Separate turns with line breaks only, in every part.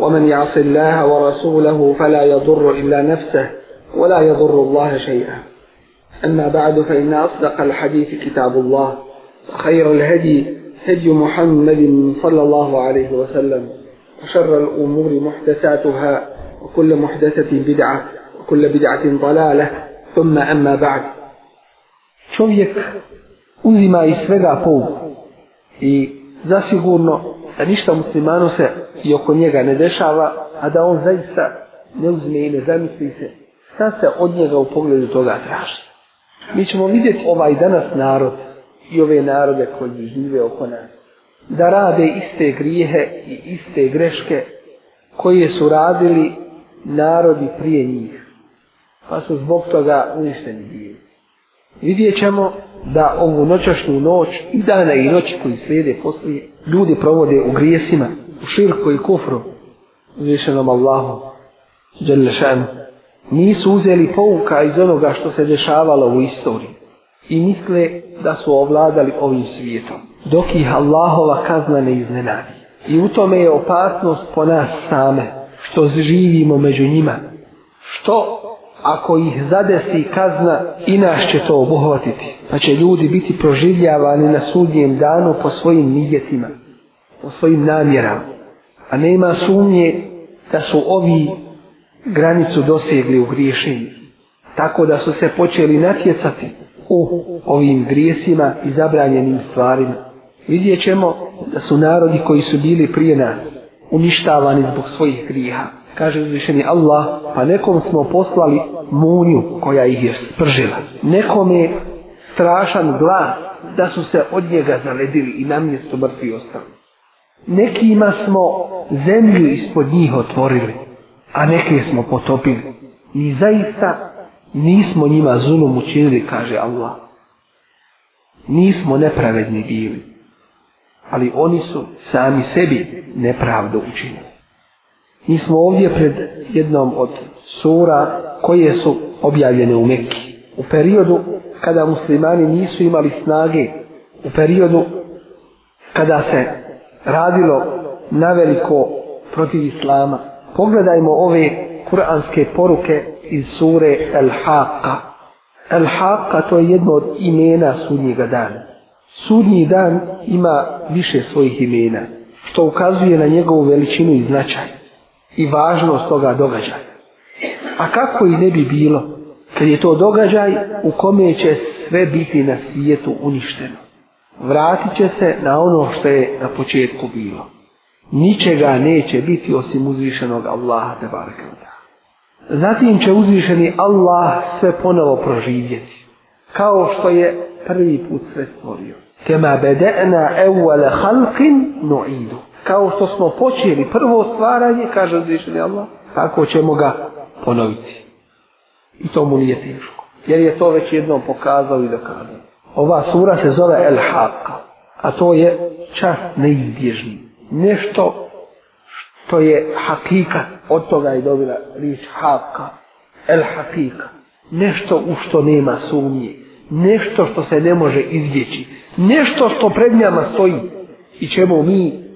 ومن يعص الله ورسوله فلا يضر إلا نفسه ولا يضر الله شيئا أما بعد فإن أصدق الحديث كتاب الله وخير الهدي هدي محمد صلى الله عليه وسلم وشر الأمور محدثاتها وكل محدثة بدعة وكل بدعة ضلالة ثم أما بعد
شويك أزما iz فوق pouku i zasigurno da ništa muslimanu se i oko njega ne dešava, a da on zaista ne uzme i ne zamisli se šta se od njega u pogledu toga traži. Mi ćemo vidjeti ovaj danas narod i ove narode koji žive oko nas, da rade iste grijehe i iste greške koje su radili narodi prije njih, pa su zbog toga uništeni bili. Vidjet ćemo da ovu noćašnju noć i dana i noći koji slijede poslije ljudi provode u grijesima u širku i kufru uzvišenom Allahom Đelešanu nisu uzeli pouka iz onoga što se dešavalo u istoriji i misle da su ovladali ovim svijetom dok ih Allahova kazna ne iznenadi i u tome je opasnost po nas same što živimo među njima što ako ih zadesi kazna i nas će to obuhvatiti. Pa znači, će ljudi biti proživljavani na sudnjem danu po svojim nijetima, po svojim namjerama. A nema sumnje da su ovi granicu dosegli u griješenju. Tako da su se počeli natjecati u ovim grijesima i zabranjenim stvarima. Vidjet ćemo da su narodi koji su bili prije nas uništavani zbog svojih grijeha kaže uzvišeni Allah, pa nekom smo poslali munju koja ih je spržila. Nekom je strašan glas da su se od njega zaledili i na mjesto mrtvi ostali. Nekima smo zemlju ispod njih otvorili, a neke smo potopili. Mi zaista nismo njima zunom učinili, kaže Allah. Nismo nepravedni bili, ali oni su sami sebi nepravdu učinili. Mi smo ovdje pred jednom od sura koje su objavljene u Mekki. U periodu kada muslimani nisu imali snage, u periodu kada se radilo na veliko protiv Islama. Pogledajmo ove kuranske poruke iz sure El Haqqa. El Haqqa to je jedno od imena sudnjega dana. Sudnji dan ima više svojih imena, što ukazuje na njegovu veličinu i značaj i važnost toga događaja. A kako i ne bi bilo, kad je to događaj u kome će sve biti na svijetu uništeno. Vratit će se na ono što je na početku bilo. Ničega neće biti osim uzvišenog Allaha te barakavda. Zatim će uzvišeni Allah sve ponovo proživjeti. Kao što je prvi put sve stvorio. Kema bede'na evvele halkin no'idu kao što smo počeli prvo stvaranje, kaže uzvišeni Allah, tako ćemo ga ponoviti. I to mu nije teško. Jer je to već jednom pokazao i dokazao. Ova sura se zove El Haqqa, a to je čas neizbježni. Nešto što je hakika, od toga je dobila rič Haqqa, El Haqqa. Nešto u što nema sumnje, nešto što se ne može izvjeći, nešto što pred njama stoji i čemu mi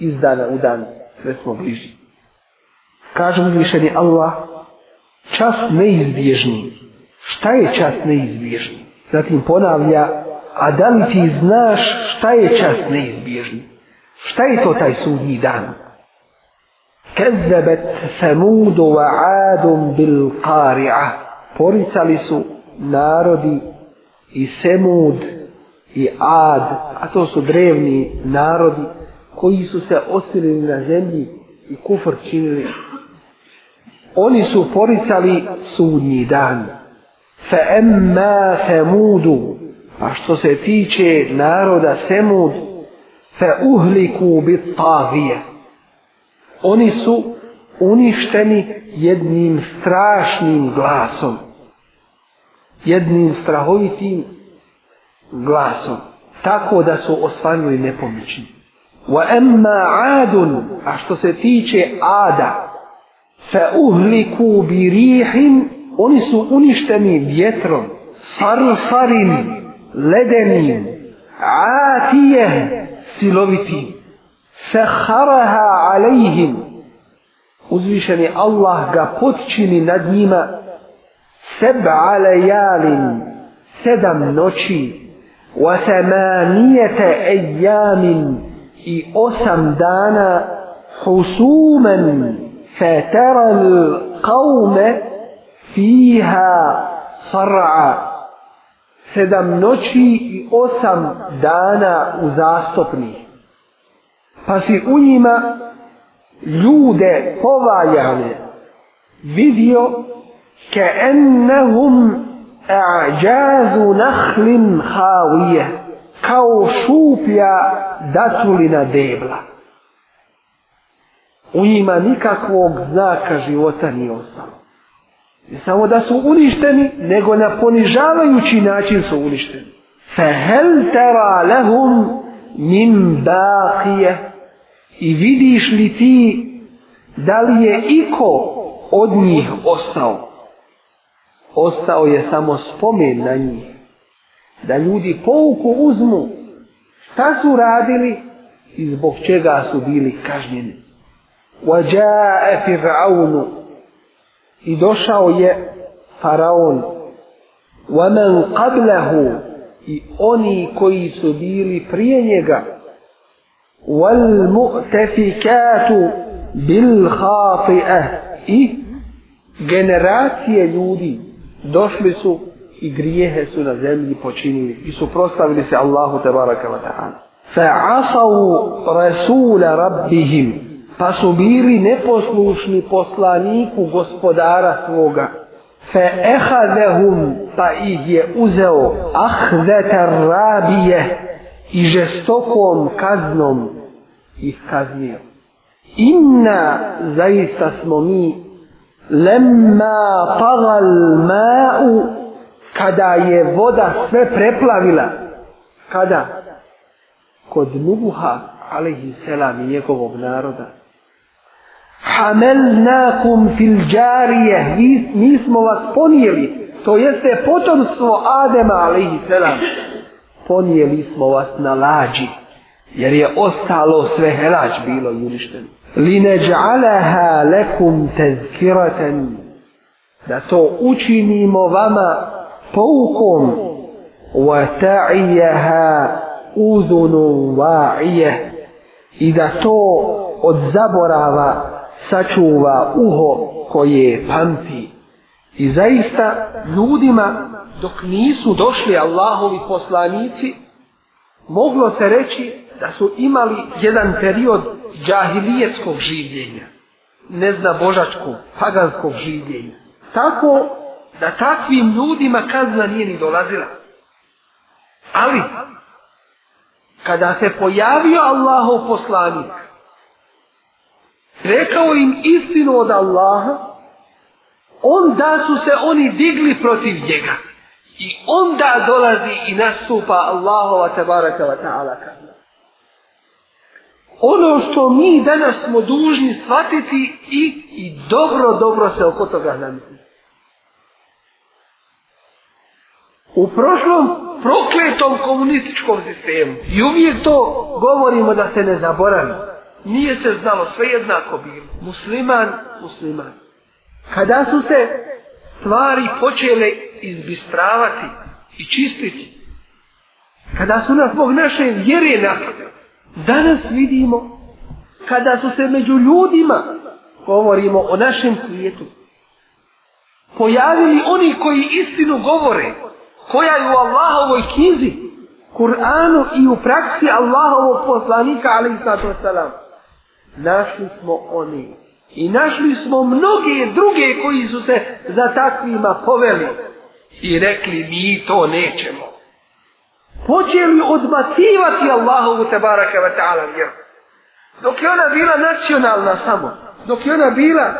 iz dana u dan sve smo bliži. Kaže uzvišeni Allah, čas neizbježni. Šta je čas neizbježni? Zatim ponavlja, a da li ti znaš šta je čas neizbježni? Šta je to taj sudnji dan? Kezebet samudu wa adum bil qari'a. Poricali su narodi i semud i ad, a to su drevni narodi, koji su se osilili na zemlji i kufr činili. Oni su poricali sudnji dan. Fe emma semudu, a što se tiče naroda semud, fe uhliku bit tavije. Oni su uništeni jednim strašnim glasom. Jednim strahovitim glasom. Tako da su osvanjili nepomični. Wa emma adun, a što se tiče ada, fe uhliku bi rihin, oni su uništeni vjetrom, sarsarim, ledenim, atijeh, silovitim. Fe haraha alejhim, uzvišeni Allah ga potčini nad njima, seb'a lejalin, sedam noći, wa temanijete ejamin, i osam dana husuman fataral qawme fiha sar'a sedam noći i osam dana uzastopni. Pa si u njima ljude povaljane vidio ke ennehum a'đazu nahlin havije kao šuplja datulina debla. U njima nikakvog znaka života nije ostalo. Ne samo da su uništeni, nego na ponižavajući način su uništeni. Fehel tera lehum min baqije. I vidiš li ti da li je iko od njih ostao? Ostao je samo spomen na njih da ljudi pouku uzmu šta su radili i zbog čega su bili kažnjeni. وَجَاءَ فِرْعَوْنُ I došao je faraon. وَمَنْ قَبْلَهُ I oni koji su bili prije njega. وَالْمُؤْتَفِكَاتُ بِالْحَافِئَةِ I generacije ljudi došli su i grijehe su na zemlji počinili i su prostavili se Allahu te baraka wa ta'ala. Fa'asavu rasula rabbihim pa su bili neposlušni poslaniku gospodara svoga. Fa'ehadehum pa ih je uzeo ahzeter rabije i žestokom kaznom ih kaznio. Inna zaista smo mi lemma tagal ma'u kada je voda sve preplavila, kada? Kod Nuhuha, alaihi selam, i njegovog naroda. Hamelnakum fil džarije, mi smo vas ponijeli, to jeste potomstvo Adema, alaihi selam. Ponijeli smo vas na lađi, jer je ostalo sve helađ bilo i uništeno. Lineđaleha lekum tezkiraten, da to učinimo vama, poukom wa ta'iyaha uzunu wa'iyah i da to od zaborava sačuva uho koje pamti. I zaista ljudima dok nisu došli Allahovi poslanici moglo se reći da su imali jedan period džahilijetskog življenja, ne zna božačkog, paganskog življenja. Tako da takvim ljudima kazna nije ni dolazila. Ali, kada se pojavio Allahov poslanik, rekao im istinu od Allaha, onda su se oni digli protiv njega. I onda dolazi i nastupa Allahova tabaraka wa ta'ala kazna. Ono što mi danas smo dužni shvatiti i, i dobro, dobro se oko toga namiriti. u prošlom prokletom komunističkom sistemu. I uvijek to govorimo da se ne zaboravimo. Nije se znalo, sve jednako bilo. Musliman, musliman. Kada su se stvari počele izbistravati i čistiti, kada su nas zbog naše vjere napadali, danas vidimo kada su se među ljudima, govorimo o našem svijetu, pojavili oni koji istinu govore, koja je u Allahovoj knjizi, Kur'anu i u praksi Allahovog poslanika, ali i salam. Našli smo oni. I našli smo mnoge druge koji su se za takvima poveli. I rekli mi to nećemo. Počeli odbacivati Allahovu tebaraka wa ta'ala Dok je ona bila nacionalna samo. Dok je ona bila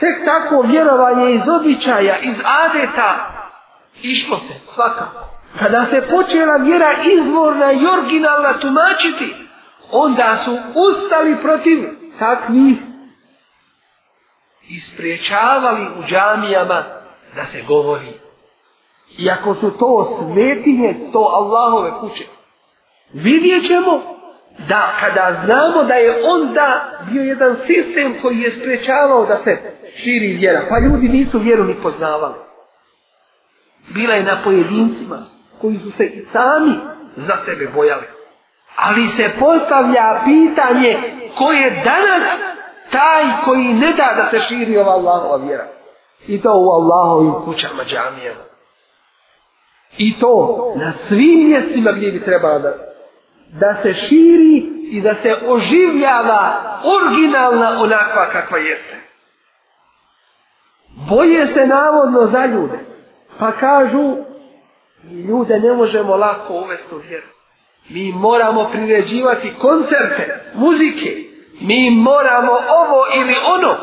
tek tako vjerovanje iz običaja, iz adeta, išlo se, svakako. Kada se počela vjera izvorna i originalna tumačiti, onda su ustali protiv takvih ispriječavali u džamijama da se govori. Iako su to svetinje, to Allahove kuće. Vidjet ćemo da kada znamo da je onda bio jedan sistem koji je spriječavao da se širi vjera, pa ljudi nisu vjeru ni poznavali bila je na pojedincima koji su se i sami za sebe bojali. Ali se postavlja pitanje ko je danas taj koji ne da da se širi ova Allahova vjera. I to u Allahovim kućama džamijama. I to na svim mjestima gdje bi trebalo da, da se širi i da se oživljava originalna onakva kakva jeste. Boje se navodno za ljude. Pa kažu, mi ljude ne možemo lako uvesti u vjeru. Mi moramo priređivati koncerte, muzike. Mi moramo ovo ili ono.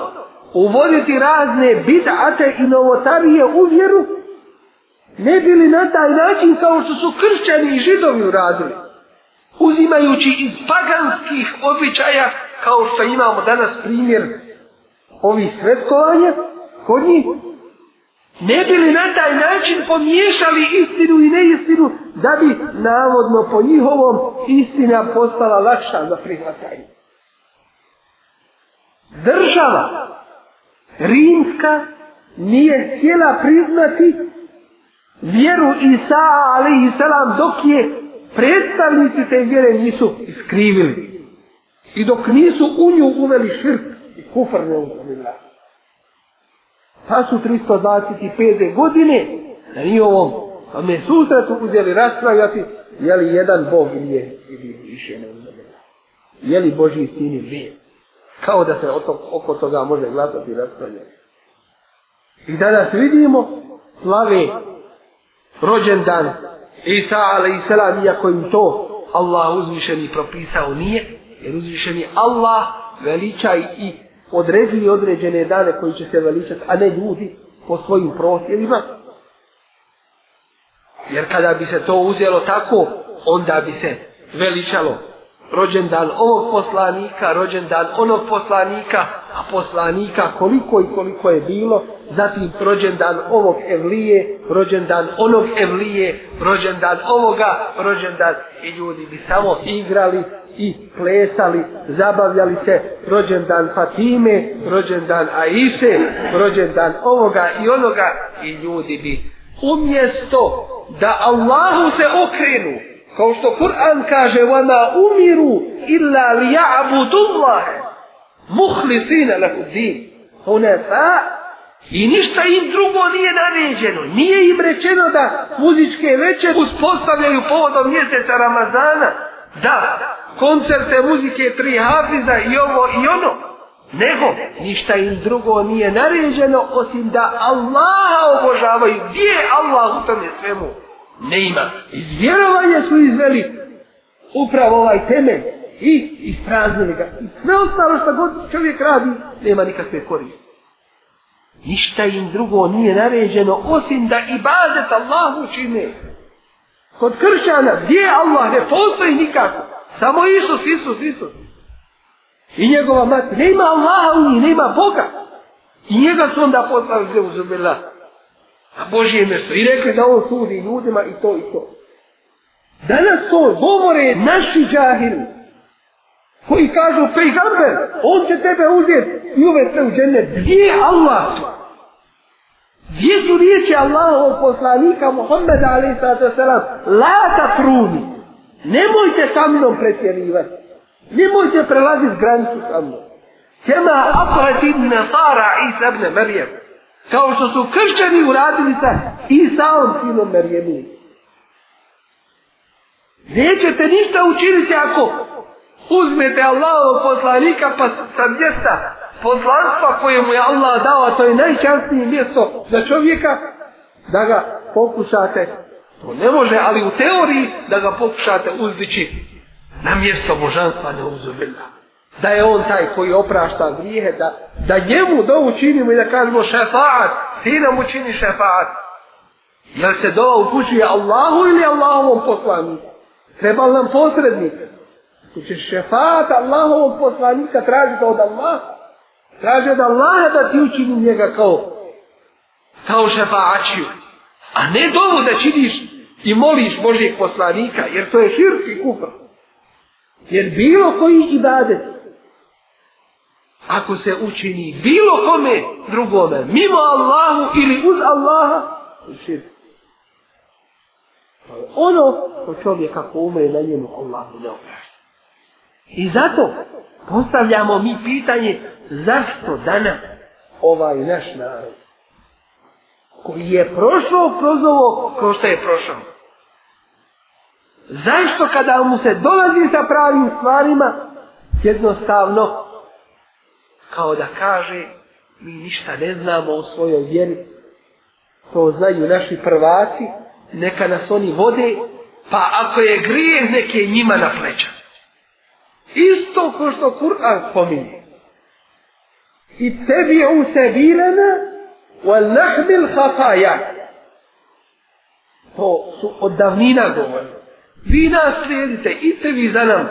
Uvoditi razne bidate i novotarije u vjeru. Ne bili na taj način kao što su kršćani i židovi uradili. Uzimajući iz paganskih običaja kao što imamo danas primjer ovih svetkovanja, kod njih Ne bi li na taj način pomiješali istinu i neistinu da bi navodno po njihovom istina postala lakša za prihvatanje. Država rimska nije htjela priznati vjeru Isa alaihi salam dok je predstavnici te vjere nisu iskrivili i dok nisu u nju uveli širk i kufr neuzumila. Ta pa su 325. godine na njihovom pa me susretu uzeli raspravljati je li jedan Bog nije ili više ne uzeli. Je li Boži sin ili Kao da se to, oko toga može glasati raspravljati. I danas vidimo slave rođendan Isa a.s. iako im to Allah uzvišeni propisao nije jer uzvišeni Allah veličaj i odredili određene dane koji će se veličati, a ne ljudi po svojim prosjelima. Jer kada bi se to uzelo tako, onda bi se veličalo rođendan ovog poslanika, rođendan onog poslanika, a poslanika koliko i koliko je bilo, zatim rođendan ovog evlije, rođendan onog evlije, rođendan ovoga, rođendan i ljudi bi samo igrali i plesali, zabavljali se rođendan Fatime, rođendan Aiše, rođendan ovoga i onoga i ljudi bi umjesto da Allahu se okrenu kao što Kur'an kaže wana umiru illa liya'budullah mukhlisin lahu din hunafa I ništa im drugo nije naređeno. Nije im rečeno da muzičke veće uspostavljaju povodom mjeseca Ramazana da koncerte muzike tri hafiza i ovo i ono nego ništa im drugo nije naređeno osim da Allaha obožavaju gdje je Allah u tome svemu ne ima iz vjerovanja su izveli upravo ovaj temelj i ispraznili ga i sve ostalo što god čovjek radi nema nikakve koriste ništa im drugo nije naređeno osim da ibadet Allahu čine kod kršćana, gdje je Allah, ne postoji nikako. Samo Isus, Isus, Isus. I njegova mati, ne ima Allaha u njih, ne ima Boga. I njega su onda poslali za uzubila. A Boži je mjesto. I rekli da on sudi ljudima i to i to. Danas to govore naši džahiri. Koji kažu, pejgamber, on će tebe uzeti i uvesti u džene. Gdje je Allah? Gdje su riječi Allahov poslanika Muhammeda alaih sallatu sallam? Lata truni. Nemojte sa mnom pretjerivati. Nemojte prelaziti granicu sa mnom. Kema akratin nasara Isa ibn Marijem. Kao što su kršćani uradili sa Isaom sinom Marijemu. Nećete ništa učiniti ako uzmete Allahov poslanika pa sa mjesta poslanstva koje mu je Allah dao, a to je najčastnije mjesto za čovjeka, da ga pokušate. To ne može, ali u teoriji da ga pokušate uzdići na mjesto božanstva neuzubila. Da je on taj koji oprašta grijehe, da, da njemu do učinimo i da kažemo šefaat, ti nam učini šefaat. Jer se dova upućuje Allahu ili Allahovom poslaniku? Treba nam posrednik. Učiš šefaat Allahovog poslanika tražiti od Allaha. Traže da Allah da ti učini njega kao kao šefaačiju. A ne dovu da činiš i moliš Božijeg poslanika, jer to je širk i kufr. Jer bilo koji ibadet, ako se učini bilo kome drugome, mimo Allahu ili uz Allaha, je širk. Ono ko čovjek ako umre na njemu, Allah ne obraša. I zato postavljamo mi pitanje zašto danas ovaj naš narod koji je prošao kroz ovo, kroz što je prošao? Zašto kada mu se dolazi sa pravim stvarima, jednostavno, kao da kaže, mi ništa ne znamo o svojoj vjeri, to znaju naši prvaci, neka nas oni vode, pa ako je grijeh, neke njima na pleća. Isto ko što Kur'an spominje. اتبعوا سبيلنا ونحمل خطايا to su od davnina govorili. Vi nas slijedite, idite vi za nam.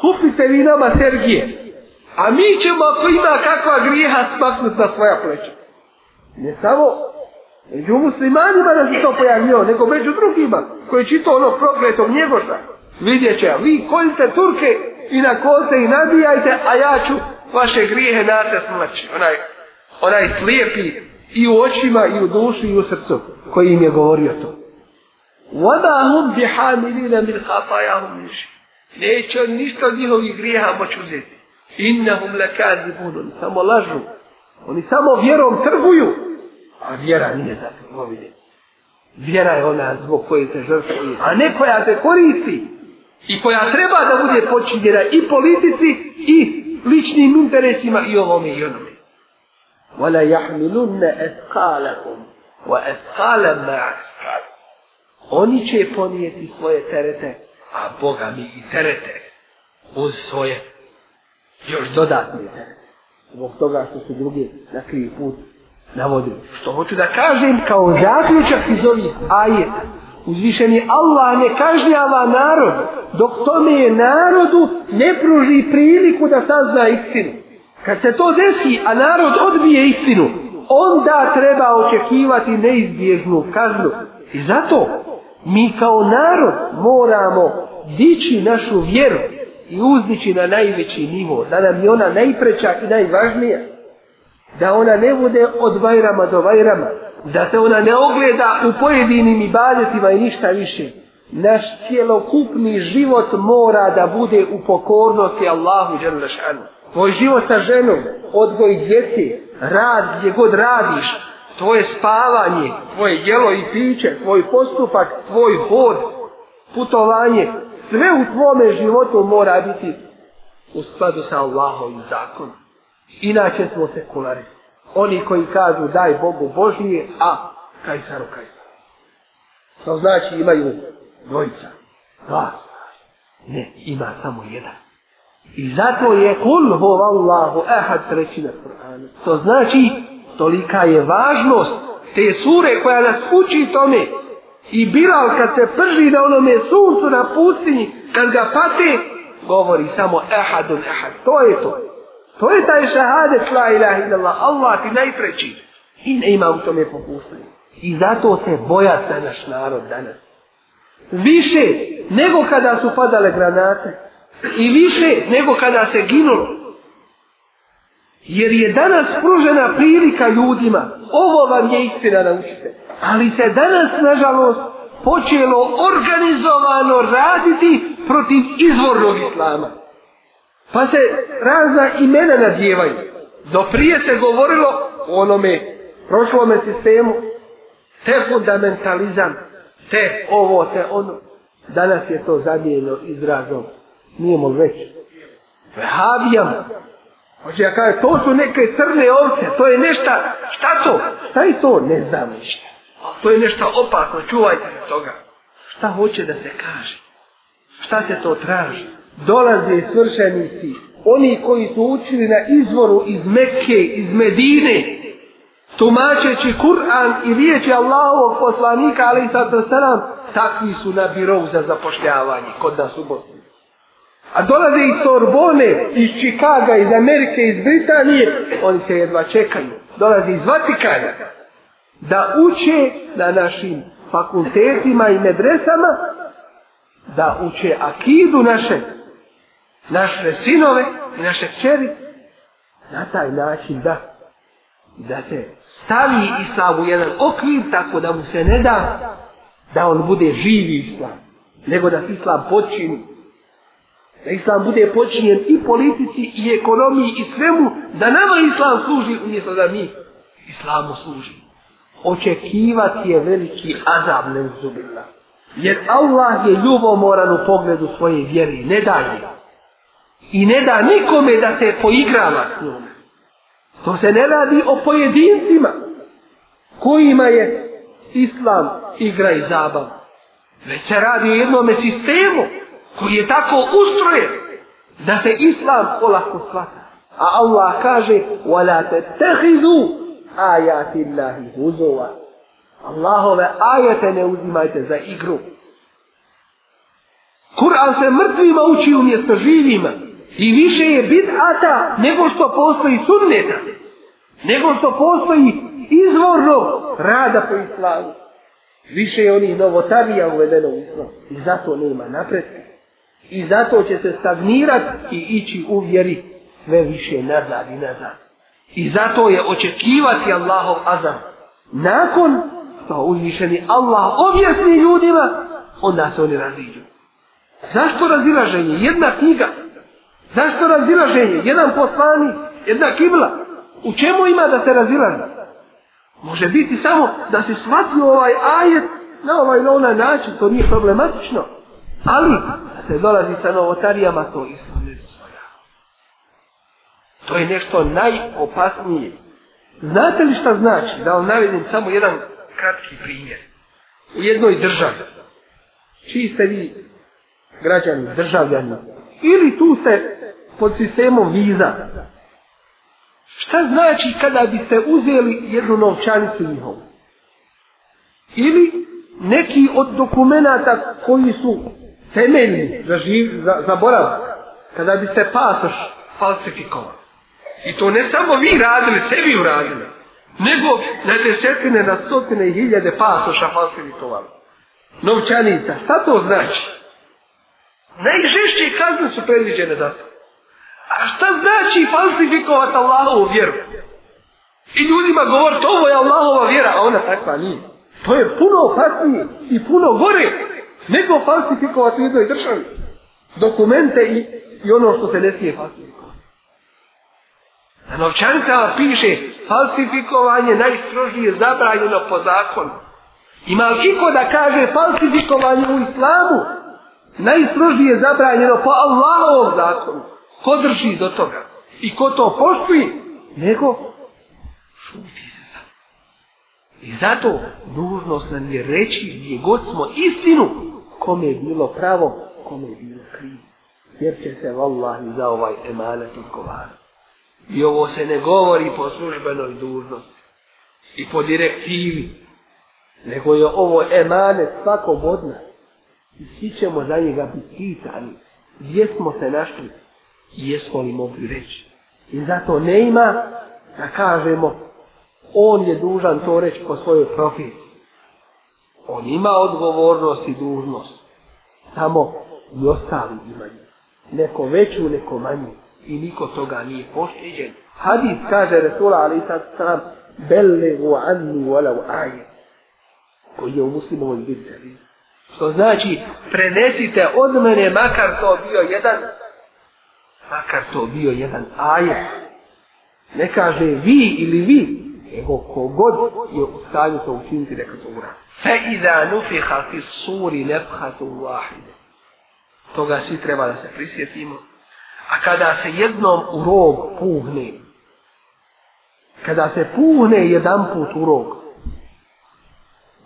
Kupite vi nama Sergije. A mi ćemo ako ima kakva grijeha smaknuti na svoja pleća. Ne samo među muslimanima da se to pojavio, nego među drugima koji čito ono prokletog njegoša. Vidjet će, vi koljite Turke i na kose i nabijajte, a ja ću vaše grijehe nate smrći. Onaj, onaj slijepi i u očima, i u dušu, i u srcu koji im je govorio to. Vada hum bi hamilina min hataja hum niši. Neće on ništa od njihovih grijeha moći uzeti. Innahum lakazi bun. Oni samo lažu. Oni samo vjerom trguju. A vjera nije za trgovine. Vjera je ona zbog koje se žrtvuje. A ne koja se koristi. I koja treba da bude počinjena i politici i ličnim interesima i ovome i onome. Vala jahmilunne eskalakum wa eskalam ma eskal. Oni će ponijeti svoje terete, a Boga mi i terete uz svoje još dodatne terete. Zbog toga što su drugi na krivi put navodili. Što hoću da kažem kao zaključak iz ovih ajeta uzvišeni Allah ne kažnjava narod dok tome je narodu ne pruži priliku da sazna istinu kad se to desi a narod odbije istinu onda treba očekivati neizbježnu kaznu i zato mi kao narod moramo dići našu vjeru i uzdići na najveći nivo da nam je ona najpreća i najvažnija da ona ne bude od vajrama do vajrama da se ona ne ogleda u pojedinim ibadetima i ništa više. Naš cjelokupni život mora da bude u pokornosti Allahu Đerlešanu. Tvoj život sa ženom, odgoj djeti, rad gdje god radiš, tvoje spavanje, tvoje jelo i piće, tvoj postupak, tvoj hod, putovanje, sve u tvome životu mora biti u skladu sa Allahom zakonom. Inače smo sekularisti oni koji kažu daj Bogu Božije, a Kajsaru Kajsaru. To znači imaju dvojica, dva Ne, ima samo jedan. I zato je kul ho vallahu ahad trećina Kur'ana. To znači tolika je važnost te sure koja nas uči tome. I Bilal kad se prži na onome suncu na pustinji, kad ga pate, govori samo ahadun ahad. To je to. To je taj šahadet la ilaha illallah. Allah ti najpreći. I ne ima u tome popustanje. I zato se boja se naš narod danas. Više nego kada su padale granate. I više nego kada se ginulo. Jer je danas pružena prilika ljudima. Ovo vam je istina naučite. Ali se danas, nažalost, počelo organizovano raditi protiv izvornog islama. Pa se razna imena nadjevaju. Do prije se govorilo o onome prošlome sistemu te fundamentalizam, te ovo, te ono. Danas je to zadijeljeno izrazom. Nije mogu reći. Vehabijam. Hoće ja kaže, to su neke crne ovce, to je nešta, šta to? Šta je to? Ne znam ništa. To je nešta opasno, čuvajte toga. Šta hoće da se kaže? Šta se to traži? dolaze svršenici, oni koji su učili na izvoru iz Mekke, iz Medine, tumačeći Kur'an i riječi Allahovog poslanika, ali i sada sadam, takvi su na birov za zapošljavanje kod nas u Bosni. A dolaze iz Sorbone, iz Čikaga, iz Amerike, iz Britanije, oni se jedva čekaju. Dolaze iz Vatikana da uče na našim fakultetima i medresama, da uče akidu naše, naše sinove i naše čeri na taj način da da se stavi islam u jedan okvir tako da mu se ne da da on bude živi islam nego da se islam počini da islam bude počinjen i politici i ekonomiji i svemu da nama islam služi umjesto da mi islamu služi očekivati je veliki azab ne uzubila jer Allah je ljubomoran u pogledu svoje vjere ne daje ga i ne da nikome da se poigrava s njome. To se ne radi o pojedincima kojima je islam igra i zabav. Već se radi o jednome sistemu koji je tako ustrojen da se islam olako shvata. A Allah kaže وَلَا تَتَهِذُوا آيَاتِ اللَّهِ هُزُوَا Allahove ajete ne uzimajte za igru. Kur'an se mrtvima uči umjesto živima. I više je bid'ata nego što postoji sunneta. Nego što postoji izvorno rada po islamu. Više je onih novotavija uvedeno u islam. I zato nema napredka. I zato će se stagnirat i ići u vjeri sve više nazad i nazad. I zato je očekivati Allahov azam. Nakon što uzvišeni Allah objasni ljudima, onda se oni raziđu. Zašto razilaženje? Jedna knjiga. Zašto razilaženje? Jedan poslani, jedna kibla. U čemu ima da se razilaži? Može biti samo da se shvati ovaj ajet na ovaj ili onaj način, to nije problematično. Ali, da se dolazi sa novotarijama, to isto ne To je nešto najopasnije. Znate li šta znači? Da vam navedim samo jedan kratki primjer. U jednoj državi. Čiji ste vi građani, državljani? Ili tu ste pod sistemom viza. Šta znači kada biste uzeli jednu novčanicu njihovu? Ili neki od dokumenta koji su temeljni za, živ, za, za borav, kada biste pasoš falsifikovali. I to ne samo vi radili, sebi uradili, nego na desetine, na stotine i hiljade pasoša falsifikovali. Novčanica, šta to znači? Najžešće kazne su predviđene za to. A šta znači falsifikovati Allahovu vjeru? I ljudima govoriti ovo je Allahova vjera, a ona takva nije. To je puno opasnije i puno gore nego falsifikovati u jednoj državi. Dokumente i, i ono što se ne smije falsifikovati. Na novčanicama piše falsifikovanje najstrožnije zabranjeno po zakonu. Ima li kiko da kaže falsifikovanje u islamu? Najstrožnije zabranjeno po Allahovom zakonu ko drži do toga i ko to poštuje, nego šuti se sam. I zato nužnost nam je reći gdje god smo istinu, kome je bilo pravo, kome je bilo krivo. Jer će se vallahi za ovaj emanet odgovarati. I ovo se ne govori po službenoj dužnosti i po direktivi, nego je ovo emanet svakog od nas. I svi ćemo za njega biti pitani gdje smo se našli jesmo li mogli reći. I zato ne ima da kažemo on je dužan to reći po svojoj profesiji. On ima odgovornost i dužnost. Samo i ostali imaju. Neko veću, neko manju. I niko toga nije pošteđen. Hadis kaže Resula Ali Sad Sam Belle u anni u Koji je u muslimovoj bilce. Što znači, prenesite od mene makar to bio jedan makar to bio jedan ajet. Ne kaže vi ili vi, nego kogod je u stanju to učiniti neka to ura. Fe iza nufiha fi suri nefhatu wahide. Toga svi treba da se prisjetimo. A kada se jednom u rog puhne, kada se puhne jedan put u rog,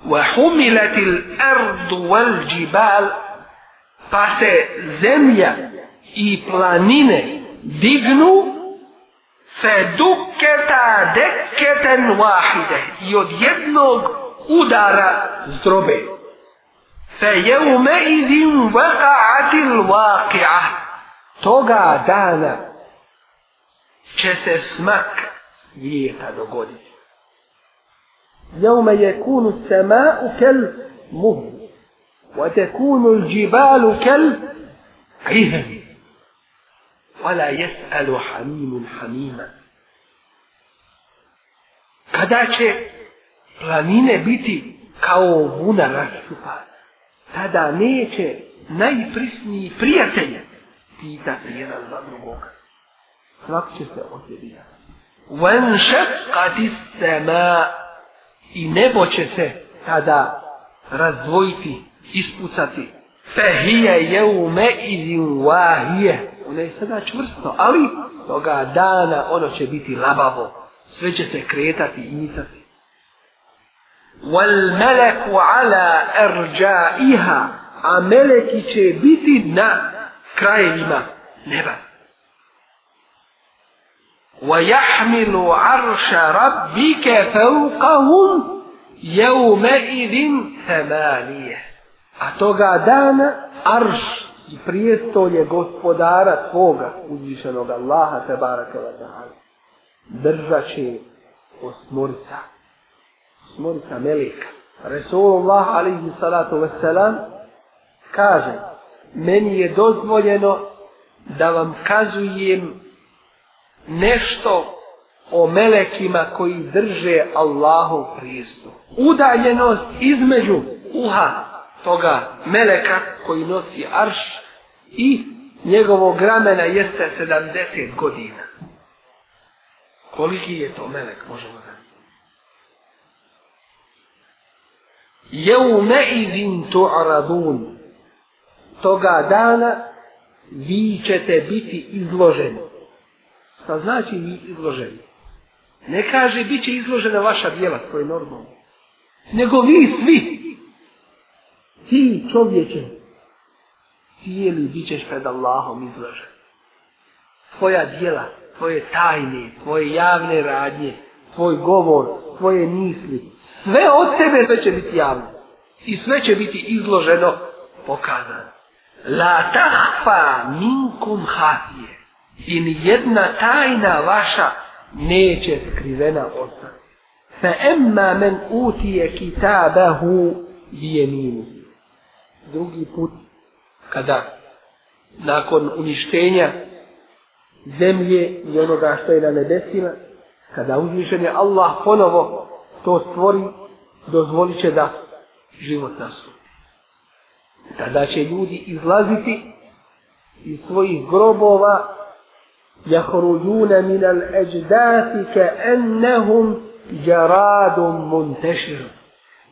وحملت الأرض والجبال فسي زمية i planine dignu duketa deketen wahide i od jednog udara zdrobe jeume idin vakaatil vakia toga dana će se smak svijeta dogoditi يوم يكون السماء كالمهل وتكون الجبال كالعهن ولا يسأل حميم حميما kada će planine biti kao vuna rastupana, tada neće najprisniji prijatelje pitati jedan za drugog. Svak će se odjedijati. Wen šakati sema i nebo će se tada razdvojiti, ispucati. Fe hije jeume izin wahije ona je sada čvrsto, ali toga dana ono će biti labavo. Sve će se kretati i nicati. وَالْمَلَكُ عَلَىٰ اَرْجَائِهَا A meleki će biti na krajevima neba. وَيَحْمِلُ عَرْشَ رَبِّكَ فَوْقَهُمْ يَوْمَئِذٍ ثَمَانِيَ A toga dana arš i prijestolje gospodara tvoga uzvišenog Allaha te baraka wa ta'ala držat će osmorica osmorica melika Resulullah alaihi salatu wasalam kaže meni je dozvoljeno da vam kazujem nešto o melekima koji drže Allahov prijestol. Udaljenost između uha toga meleka koji nosi arš i njegovog ramena jeste 70 godina. Koliki je to melek, možemo da Jeume izin to aradun. Toga dana vi ćete biti izloženi. Šta znači mi izloženi? Ne kaže bit će izložena vaša djela, to je normalno. Nego vi svi ti čovječe, cijeli bit ćeš pred Allahom izložen. Tvoja dijela, tvoje tajne, tvoje javne radnje, tvoj govor, tvoje misli, sve od tebe sve će biti javno. I sve će biti izloženo, pokazano. La tahfa minkum hafije. I ni jedna tajna vaša neće skrivena ostati. Fa emma men utije kitabahu bijeminuhu drugi put kada nakon uništenja zemlje i onoga što je na nebesima kada uzvišen je Allah ponovo to stvori dozvolit će da život nastupi tada će ljudi izlaziti iz svojih grobova jahruđuna minal eđdati ke ennehum jaradum munteširu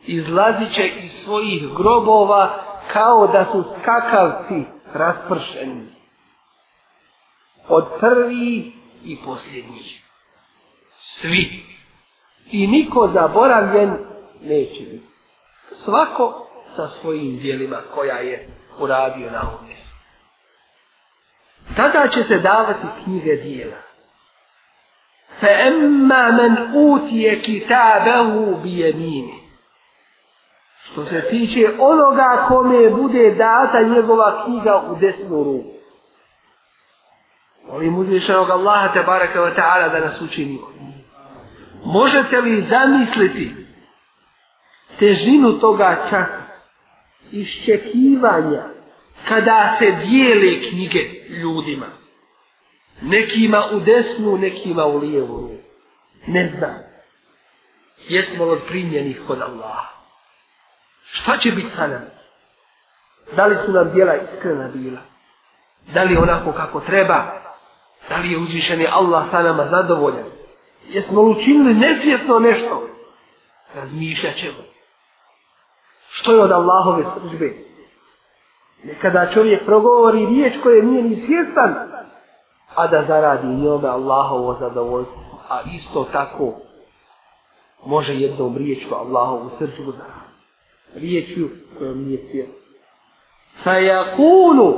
izlazit će iz svojih grobova kao da su skakavci raspršeni od prvi i posljednji. Svi. I niko zaboravljen neće biti. Svako sa svojim dijelima koja je uradio na ovom mjestu. Tada će se davati knjige dijela. Fe emma men utije kitabehu bijemini. Što se tiče onoga kome bude data njegova knjiga u desnu ruku. Molim uzvišenog Allaha te baraka wa ta'ala da nas učini Možete li zamisliti težinu toga časa iščekivanja kada se dijele knjige ljudima? Nekima u desnu, nekima u lijevu ruku. Ne znam. Jesmo od primljenih kod Allaha. Šta će biti sa nam? Da li su nam djela iskrena bila? Da li onako kako treba? Da li je uzvišen je Allah sa nama zadovoljan? Jesmo li učinili nesvjetno nešto? Razmišljat ćemo. Što je od Allahove službe? Nekada čovjek progovori riječ koje nije ni svjestan, a da zaradi njome Allahovo zadovoljstvo, a isto tako može jednom riječku Allahovu srcu zaraditi riječju kojom nije cijel. Fajakulu,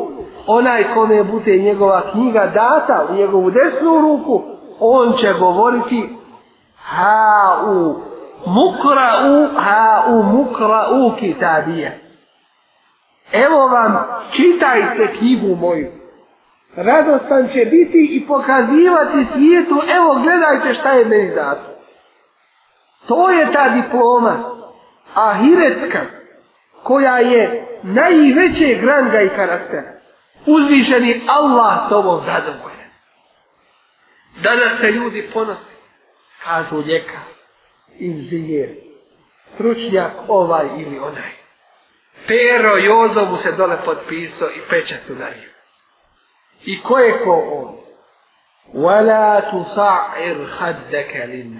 onaj kome bude njegova knjiga data u njegovu desnu ruku, on će govoriti ha u mukra u ha u mukra u kitabije. Evo vam, čitajte knjigu moju. Radostan će biti i pokazivati svijetu, evo gledajte šta je meni dato. To je ta diploma ahiretska, koja je najveće granga i karakter, uzvišen je Allah s ovom zadovoljen. Danas se ljudi ponose, kažu ljeka, inženjer, stručnjak ovaj ili onaj. Pero Jozovu se dole potpisao i pečatu na nju. I ko je ko on? وَلَا تُصَعِرْ حَدَّكَ لِنَّ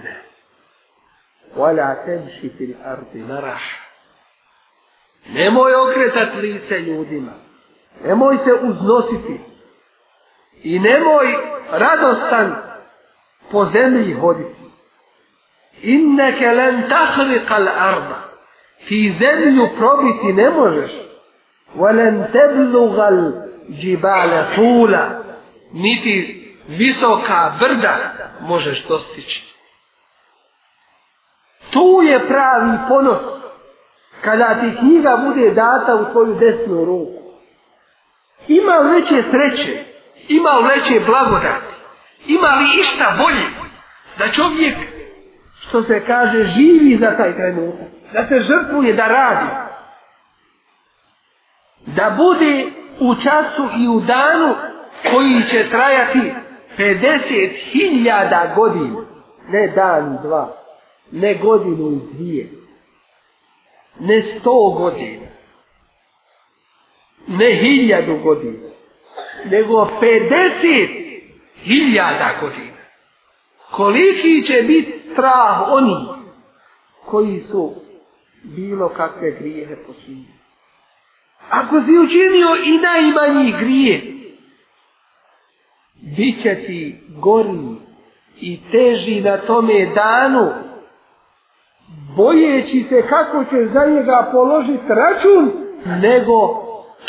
ولا تمشي في الارض مرحا nemoj okretat lice ljudima nemoj se uznositi i nemoj radostan po zemlji hoditi inneke len tahrikal arda ti zemlju probiti ne možeš velen teblugal džibale fula niti visoka brda možeš dostići To je pravi ponos. Kada ti knjiga bude data u tvoju desnu ruku. Ima li veće sreće? Ima li veće blagodati? Ima li išta bolje? Da čovjek, što se kaže, živi za taj trenutak. Da se žrtvuje, da radi. Da bude u času i u danu koji će trajati 50.000 godina. Ne dan, dva ne godinu i dvije, ne sto godina, ne hiljadu godina, nego 50 hiljada godina. Koliki će biti strah oni koji su bilo kakve grijehe počinili. Ako si učinio i najmanji grije, bit će ti gori i teži na tome danu bojeći se kako će za njega položiti račun, nego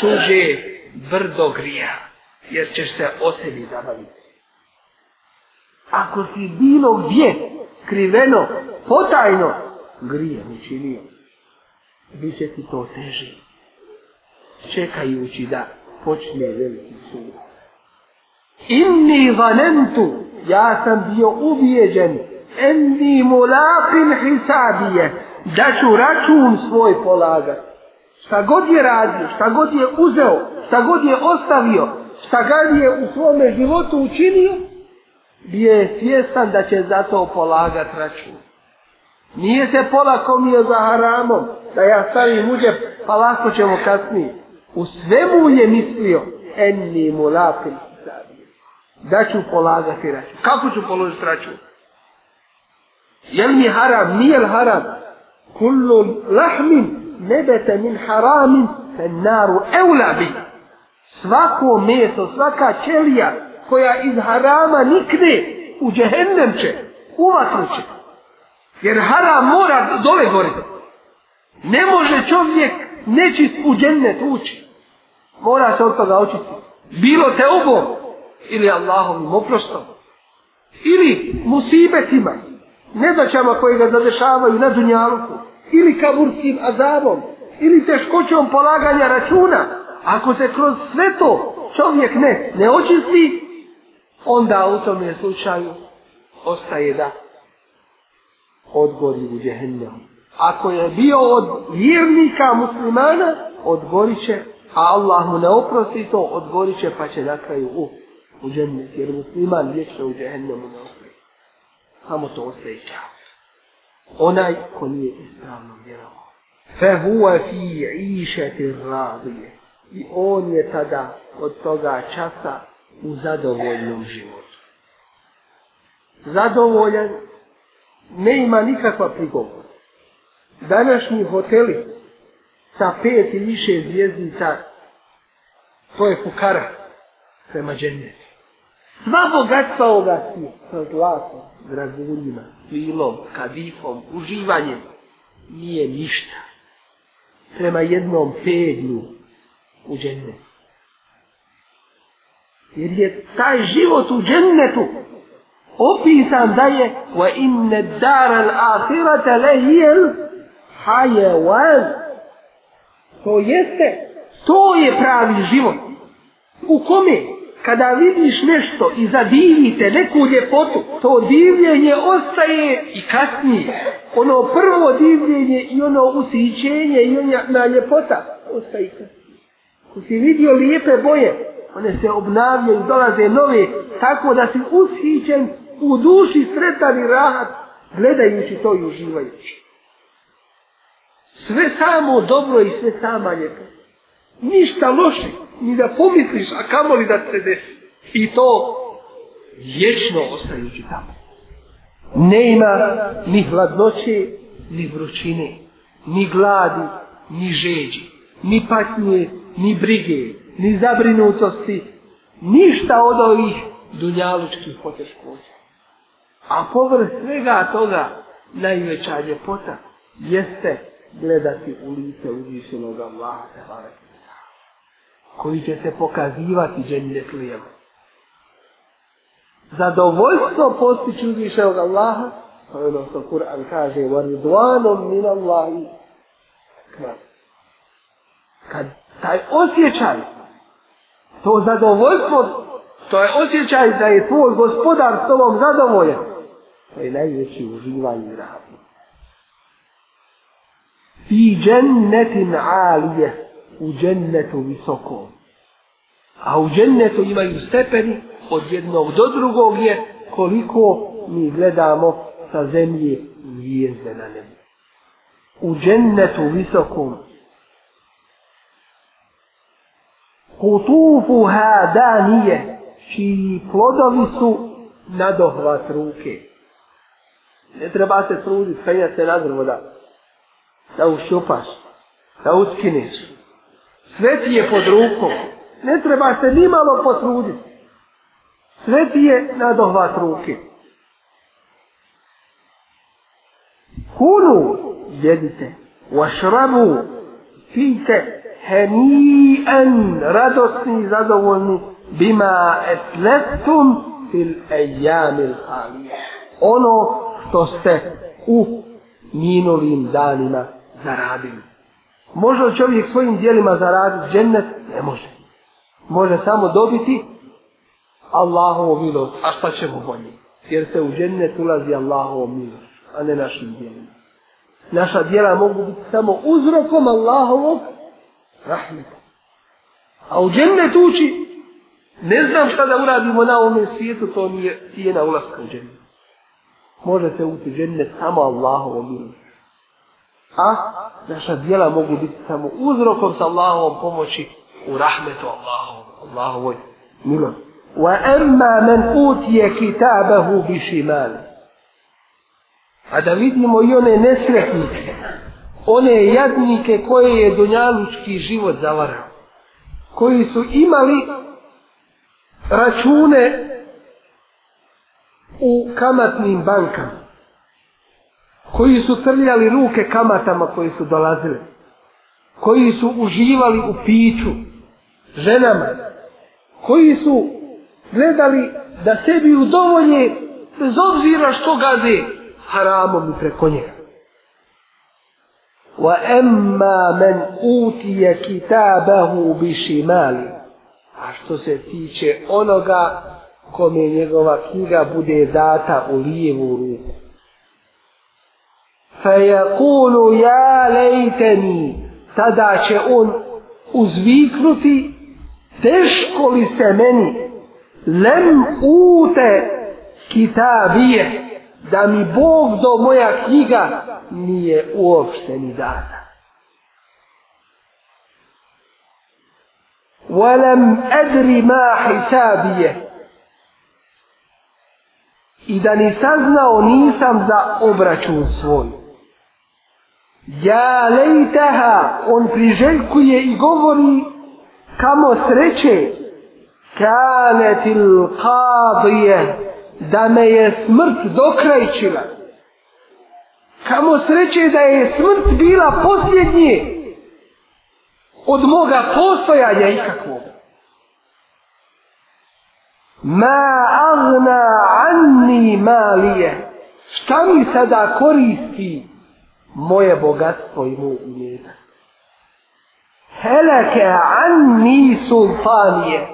tuđe brdo grija, jer ćeš se o sebi zabaviti. Ako si bilo gdje, kriveno, potajno, grije mi činio, bit će ti to teži, čekajući da počne veliki sud. Inni vanentu, ja sam bio ubijeđen, enni mulaqin hisabije da ću račun svoj polagat šta god je radio šta god je uzeo šta god je ostavio šta god je u svome životu učinio bije svjestan da će za to polagat račun nije se polako mio za haramom da ja stavim uđe pa lako ćemo kasnije u svemu je mislio enni mulaqin da ću polagati račun. Kako ću položiti račun? jel mi haram, nije li haram, kullu lahmin nebete min haramin fen naru eulabi. Svako meso, svaka ćelija koja iz harama nikne u džehennem će, u vatru će. Jer haram mora dole gore. Ne može čovjek nečist u džennet ući. Mora se od toga očistiti. Bilo te obom ili Allahom im oprostom. Ili musibetima. Ili nedaćama koje ga zadešavaju na dunjalku, ili kaburskim azabom, ili teškoćom polaganja računa, ako se kroz sve to čovjek ne, ne očisti, onda u tom je slučaju ostaje da odgori u djehennem. Ako je bio od vjernika muslimana, odgorit će, a Allah mu ne oprosti to, odgorit će pa će na kraju u, u djehennem, jer musliman vječno u djehennemu ne ostaje samo to ostaje kafir. Onaj ko nije ispravno vjerovao. Fehuwa fi išeti radije. I on je tada od toga časa u zadovoljnom životu. Zadovoljan ne ima nikakva prigovor. Današnji hoteli sa pet i više zvijezdica to je fukara prema džennetu. Sva bogatstva ovoga svijeta, zlato, dragunima, svilom, kadifom, uživanjem, nije ništa. Prema jednom peglju u džennetu. Jer je taj život u džennetu opisan da je wa inne dara l'akhirata lehijel hajewan. To jeste, to je pravi život. U kome? U kome? kada vidiš nešto i zadivite neku ljepotu, to divljenje ostaje i kasnije. Ono prvo divljenje i ono usjećenje i ona ljepota ostaje kasnije. Ko si vidio lijepe boje, one se obnavljaju, dolaze nove, tako da si usjećen u duši sretan i rahat, gledajući to i uživajući. Sve samo dobro i sve sama ljepota. Ništa lošeg ni da pomisliš, a kamo li da se desi. I to vječno ostajući tamo. Ne ima ni hladnoće, ni vrućine, ni gladi, ni žeđi, ni patnje, ni brige, ni zabrinutosti, ništa od ovih dunjalučkih poteškoća. A povrst svega toga najveća ljepota jeste gledati u lice uvišenog Allaha. Tebara koji će se pokazivati džennet lijevo. Zadovoljstvo postići više od Allaha, ono što Kur'an kaže, وَرِدْوَانُمْ مِنَ اللَّهِ Kvar. Kad taj osjećaj, to zadovoljstvo, to je osjećaj da je tvoj gospodar s tobom zadovoljen, to je najveći uživanje radu. Fi džennetin alijeh u džennetu visokom. A u džennetu imaju stepeni od jednog do drugog je koliko mi gledamo sa zemlje zvijezde na nebu. U džennetu visokom. Kutufu hadanije, čiji plodovi su na dohvat ruke. Ne treba se truditi, penja se na drvo da, da ušupaš, da uskineš sve ti je pod rukom. Ne treba se ni malo potruditi. Sve ti je na dohvat ruke. Kunu, jedite, vašrabu, pijte, hemijen, radosni, zadovoljni, bima etleptum fil ejamil Ono što ste u minulim danima zaradili. Može li čovjek svojim dijelima zaraditi džennet? Ne može. Može samo dobiti Allahovo milost. A šta ćemo bolje? Jer se u džennet ulazi Allahovo milost, a ne našim dijelima. Naša dijela mogu biti samo uzrokom Allahovog rahmeta. A u džennet uči, ne znam šta da uradimo na ovom svijetu, to nije, nije na ulazka u džennet. Može se ući džennet samo Allahovo milost a naša dijela mogu biti samo uzrokom sa Allahovom pomoći u rahmetu Allahovom, Allahovoj milosti. Wa emma men utije kitabahu bišimali. A da vidimo i one nesretnike, one jadnike koje je dunjalučki život zavarao, koji su imali račune u kamatnim bankama, koji su trljali ruke kamatama koji su dolazile, koji su uživali u piću ženama, koji su gledali da sebi udovolje bez obzira što gaze haramom i preko njega. Wa emma men utije kitabahu bišimali. A što se tiče onoga kome njegova knjiga bude data u lijevu ruku. فَيَقُولُ يَا لَيْتَنِي Tada će on uzviknuti teško li se meni lem ute kitabije da mi Bog do moja knjiga nije uopšte ni dana. وَلَمْ أَدْرِ مَا حِسَابِيَ I da ni saznao nisam za obračun svoj. Ja lejteha, on priželjkuje i govori kamo sreće. Kanet il qadije, da me je smrt dokrajčila. Kamo sreće da je smrt bila posljednje od moga postojanja ikakvog. Ma agna anni malije, šta mi sada koristi? Ma moje bogatstvo i moj imetak. Heleke anni sultanije,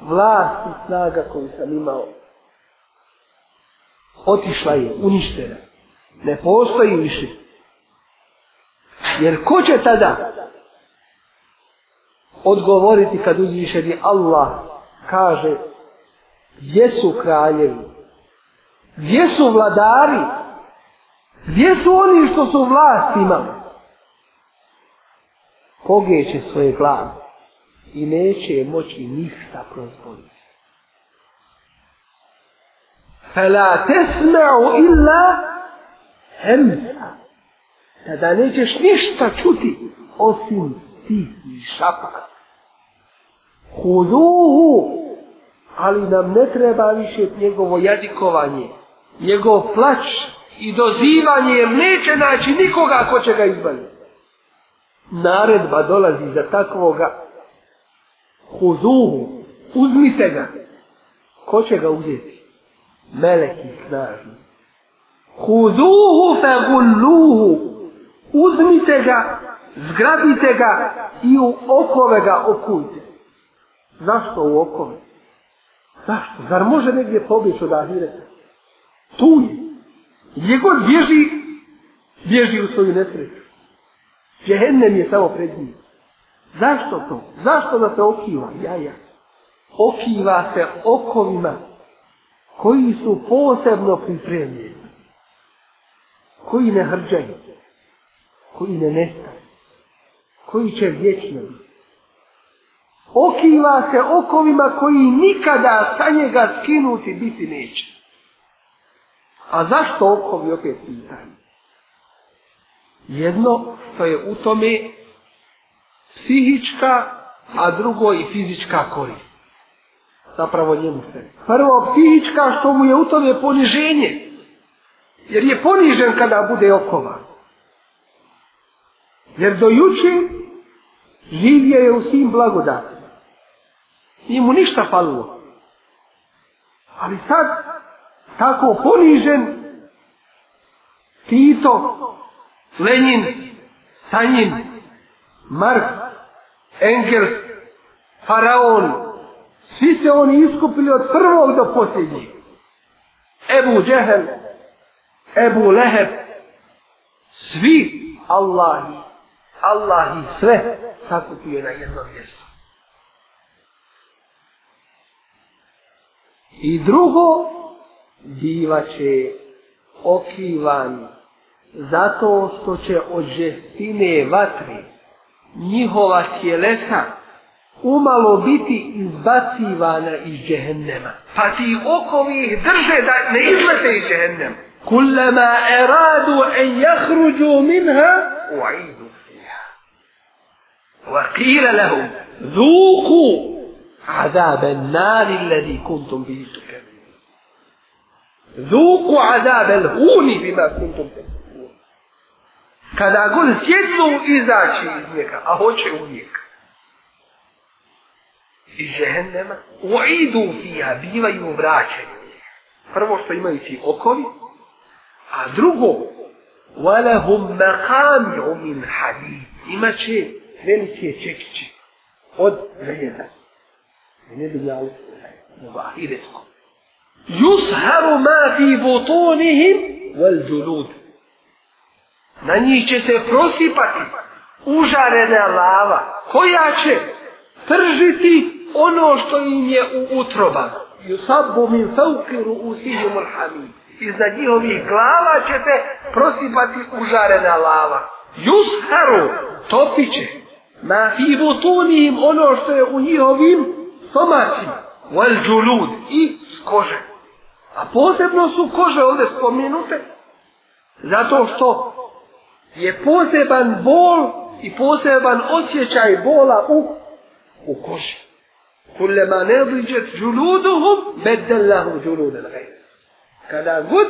vlast i snaga koju sam imao. Otišla je, uništena. Ne postoji više. Jer ko će tada odgovoriti kad uzvišeni Allah kaže gdje su kraljevi, gdje su vladari, Gdje su oni što su vlast imali? Pogeće svoje glave i neće moći ništa prozboriti. Fela tesme'u illa hemsa. Tada nećeš ništa čuti osim tih šapaka. Huduhu, ali nam ne treba više njegovo jadikovanje, njegov plać, i dozivanje, jer neće naći nikoga ko će ga izbaviti. Naredba dolazi za takvoga huzuhu, uzmite ga. Ko će ga uzeti? Meleki snažni. Huzuhu fe gulluhu. Uzmite ga, zgrabite ga i u okove ga okujte. Zašto u okove? Zašto? Zar može negdje pobjeći od Ahireta? Tu je. Gdje god bježi, bježi u svoju nesreću. Džehennem je samo pred njim. Zašto to? Zašto da se okiva? Ja, ja. Okiva se okovima koji su posebno pripremljeni. Koji ne hrđaju. Koji ne nestaju. Koji će vječno biti. Okiva se okovima koji nikada sa njega skinuti biti neće. A zašto okovi opet pitanje? Jedno što je u tome psihička, a drugo i fizička korist. Zapravo njemu se. Prvo psihička što mu je u tome poniženje. Jer je ponižen kada bude okova. Jer do juče živio je u svim blagodatima. Nije mu ništa palilo. Ali sad tako ponižen Tito, Lenin, Sanjin, Mark, Engel, Faraon, svi se oni iskupili od prvog do posljednjeg. Ebu Džehel, Ebu Leheb, svi Allahi, Allahi sve sakupio na jedno mjesto. I drugo, bivaće okivan zato što će od žestine vatre njihova tjelesa umalo biti izbacivana iz džehennema. Pa ti okovi ih drže da ne izlete iz džehennema. Kullama eradu en jahruđu minha u aidu fiha. Wa kile lehum zuku adaben nari ledi kuntum bitu. Zuku azab el huni bima kuntum tekfurun. Kada god sjednu izaći iz njega, a hoće u njega. Iz žehennema. U idu fija bivaju vraćeni. Prvo što imaju ti okovi, a drugo, وَلَهُمْ مَقَامِعُ مِنْ حَدِيدٍ Imaće velike čekiće od željeza. Ne bi dao mu ahiretskom yusharu ma fi butunihim wal julud na njih će se prosipati užarena lava koja će tržiti ono što im je u utroba yusabu min fawqi ru'usihim alhamim iznad njihovih glava će se prosipati užarena lava yusharu topiće ma fi butunihim ono što je u njihovim stomacima wal julud i kože A posebno su kože ovdje spominute, zato što je poseban bol i poseban osjećaj bola u, u koži. Kullema ne bliđet džuluduhum, beddellahu džulude lgaj. Kada god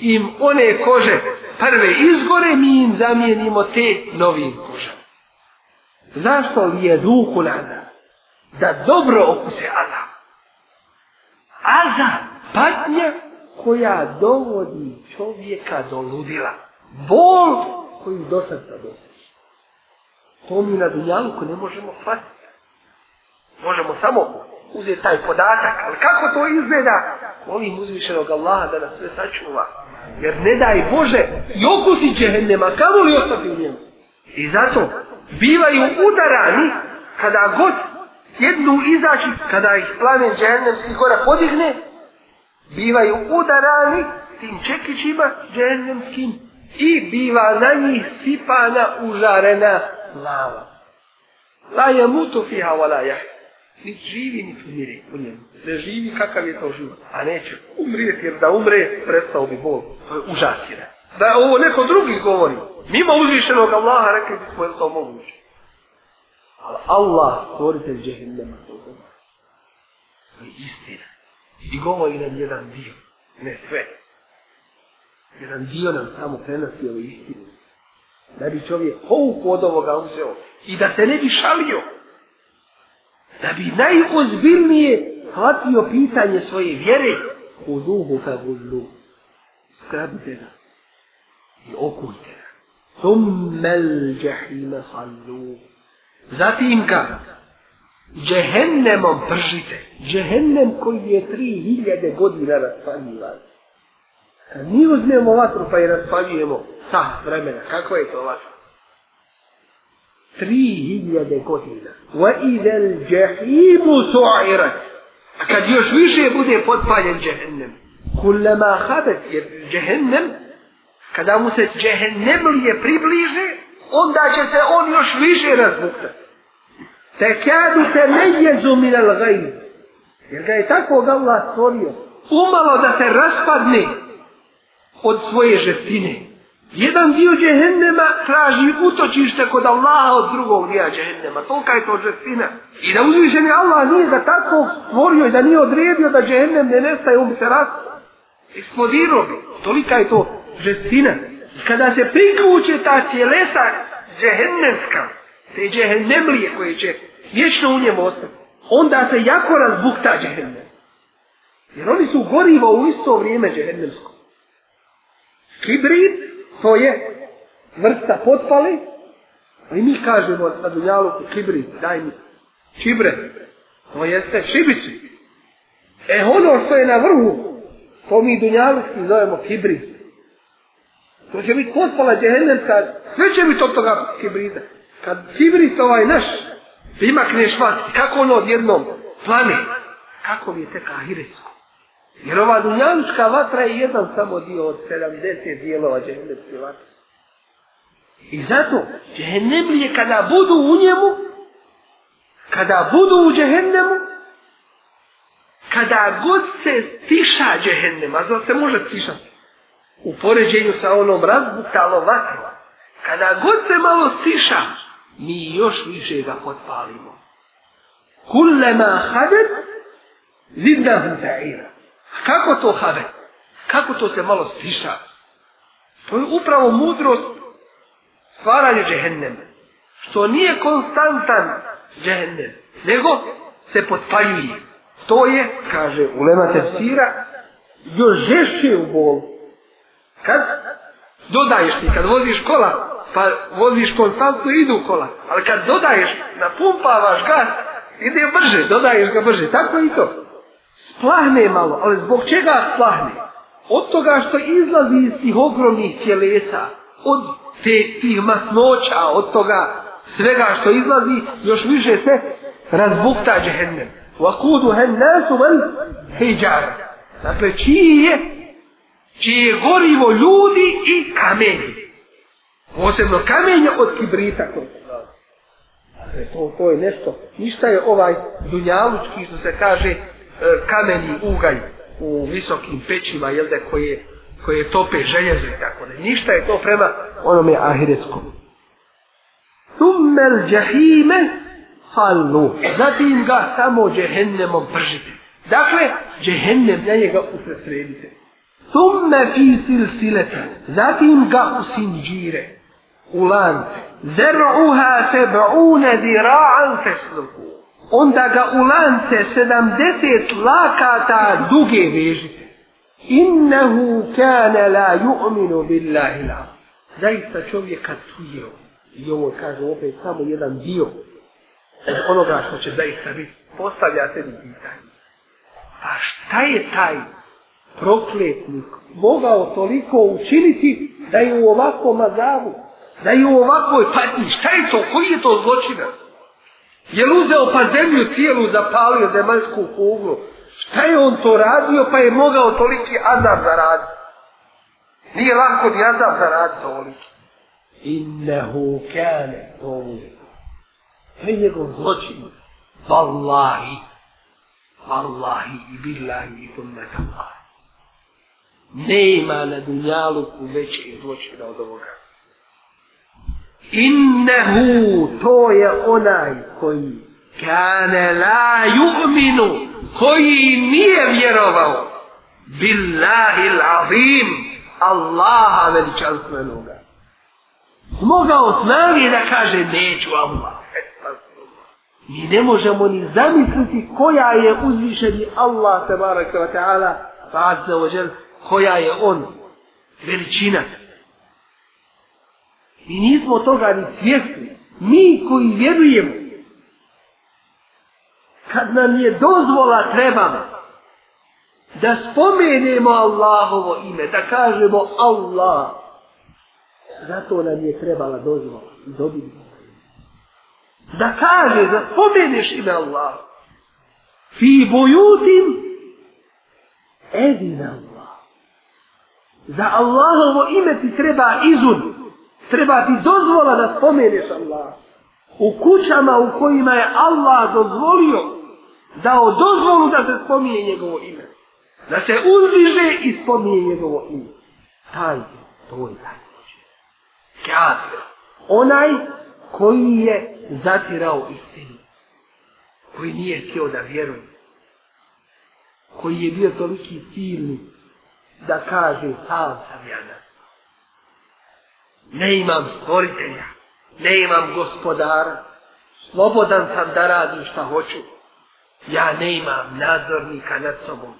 im one kože prve izgore, mi im zamijenimo te novim kožama. Zašto li je duhu nada? Da dobro okuse Allah. Azam patnja koja dovodi čovjeka do ludila. Bol koji do srca dosjeći. To mi na dunjalku ne možemo shvatiti. Možemo samo uzeti taj podatak. Ali kako to izgleda? Molim uzvišenog Allaha da nas sve sačuva. Jer ne daj Bože i okusi džehennema. Kamu li ostati u njemu? I zato bivaju udarani kada god jednu izaći kada ih plamen džehennemskih gora podigne bivaju udarani tim čekićima džennemskim i biva na njih sipana užarena lava. La je mutu fiha wa la jah. Ni živi, ni umiri u njemu. Ne živi kakav je to život. A neće umrijeti jer da umre, prestao bi bol. To je užasira. Da je ovo neko drugi govori. Mimo uzvišenog Allaha rekli bi smo je to moguće. Ali Allah stvorite džehennema to govori. To je istina i govori nam jedan dio, ne sve. Jedan dio nam samo prenosi ovu istinu. Da bi čovjek pouku od ovoga uzeo i da se ne bi šalio. Da bi najozbiljnije hvatio pitanje svoje vjere u duhu ka vullu. Skrabite ga i okujte ga. Thummel džahime sallu. Zatim kada? Džehennemom pržite. Džehennem koji je tri hiljade godina raspaljivan. Kad mi uzmemo vatru pa je raspaljujemo sa vremena, kako je to vatru? Tri hiljade godina. Wa idel džehimu su'irat. A kad još više bude potpaljen džehennem. Kullama hadet je džehennem. Kada mu se džehennem je približe, onda će se on još više razbuktati tekadu se mejezu minel gajl. Jer ga je tako ga Allah stvorio. Umalo da se raspadne od svoje žestine. Jedan dio džehennema traži utočište kod Allaha od drugog dija džehennema. Tolika je to žestina. I da uzvišeni Allah nije da tako stvorio i da nije odredio da džehennem ne nestaje um se rast. Eksplodirao bi. Tolika je to žestina. I kada se priključe ta tjelesa džehennemska, te džehennemlije koje će vječno u njemu ostati, onda se jako razbukta džehennem. Jer oni su gorivo u isto vrijeme džehennemsko. Kibrit, to je vrsta potpali, ali mi kažemo na dunjaluku kibrit, daj mi čibre, to jeste šibici. E ono što je na vrhu, to mi dunjaluki zovemo kibrit. To će biti potpala džehennemska, sve će biti od toga kibrita kad Tibrit ovaj naš primakneš van, kako ono odjednom plane, kako mi je tek ahiretsko. Jer ova dunjanička vatra je jedan samo dio od 70 dijelova džehennemske vatre. I zato džehennem je kada budu u njemu, kada budu u džehennemu, kada god se stiša džehennem, a zna se može stišati, u poređenju sa onom razbutalo vatrova, kada god se malo stiša, mi još više ga potpalimo. Kullema habet zidna hunfa'ira. Kako to habet? Kako to se malo stiša? To je upravo mudrost stvaranja džehennem. Što nije konstantan džehennem, nego se potpaljuje. To je, kaže ulema tefsira, još žešće u bolu. Kad dodaješ ti, kad voziš kola, pa voziš konstantno i idu kola. Ali kad dodaješ, napumpavaš gas, ide brže, dodaješ ga brže. Tako i to. Splahne malo, ali zbog čega splahne? Od toga što izlazi iz tih ogromnih tjelesa, od te, tih masnoća, od toga svega što izlazi, još više se razbukta džehennem. Vakudu hennasu vel hejjara. Dakle, čiji je? Čiji je gorivo ljudi i kameni. Posebno kamenje od kibrita koji se nalazi. To, to je nešto. Ništa je ovaj dunjalučki, što se kaže, e, kameni ugalj u visokim pećima, jel da, koje, koje tope željezu i tako ne. Ništa je to prema onome ahiretskom. Tummel džahime falnu. Zatim ga samo džehennemom pržite. Dakle, džehennem na njega usredite. Tumme fi silsileta. Zatim ga usinđire. Zatim ga usinđire u lance. Zerro uha se brune dira al fesluku. Onda ga u lance sedamdeset lakata duge vežite. Innehu kane la ju'minu billahi la. Zaista čovjeka tuje on. I ovo kaže opet samo jedan dio od onoga što će zaista biti. Postavlja se mi pitanje. Pa šta je taj prokletnik mogao toliko učiniti da je u ovakvom mazavu da je u ovakvoj patnji, šta je to, koji je to zločina? Je li uzeo pa zemlju cijelu zapalio demansku kuglu? Šta je on to radio pa je mogao toliki azab zaraditi? Nije lako ni azab zaraditi toliki. Innehu kane tovu. To je njegov zločin. Wallahi. Wallahi i billahi i kumnaka Allahi. Nema na dunjaluku veće zločina od ovoga innehu to je onaj koji kane la yu'minu koji nije vjerovao billahi l'azim Allaha veličanstvenoga smogao snage da kaže neću Allah mi ne možemo ni zamisliti koja je uzvišeni Allah tabaraka wa ta'ala pa koja je on veličina Mi nismo toga ni svjesni. Mi koji vjerujemo. Kad nam je dozvola trebala da spomenemo Allahovo ime, da kažemo Allah. Zato nam je trebala dozvola i dobili Da kaže, da spomeneš ime Allah. Fi bojutim edin Allah. Za Allahovo ime ti treba izuniti treba ti dozvola da spomeneš Allah. U kućama u kojima je Allah dozvolio, dao dozvolu da se spominje njegovo ime. Da se uzdiže i spominje njegovo ime. Taj je tvoj zajednoći. Kjavir. Onaj koji je zatirao istinu. Koji nije htio da vjeruje. Koji je bio toliki silni da kaže sam sam jedan ne imam stvoritelja, ne imam gospodara, slobodan sam da radim šta hoću. Ja ne imam nadzornika nad sobom.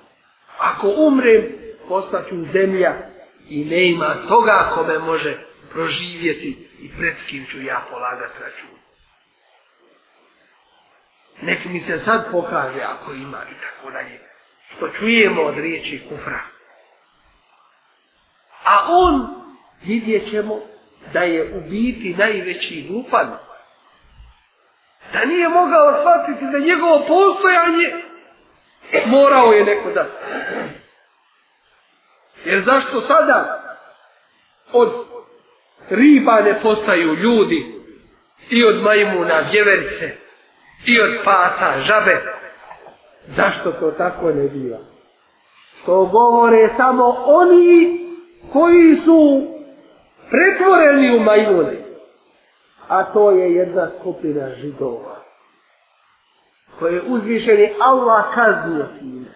Ako umrem, postaću zemlja i ne ima toga ko me može proživjeti i pred kim ću ja polagat račun. Nek mi se sad pokaže ako ima i tako dalje. Što čujemo od riječi kufra. A on, vidjet ćemo, da je u biti najveći glupan. Da nije mogao shvatiti da njegovo postojanje morao je neko da. Jer zašto sada od riba ne postaju ljudi i od majmuna vjeverice i od pasa žabe? Zašto to tako ne biva? To govore samo oni koji su pretvoreni u majmune. A to je jedna skupina židova. Koje uzvišeni Allah kaznio sine.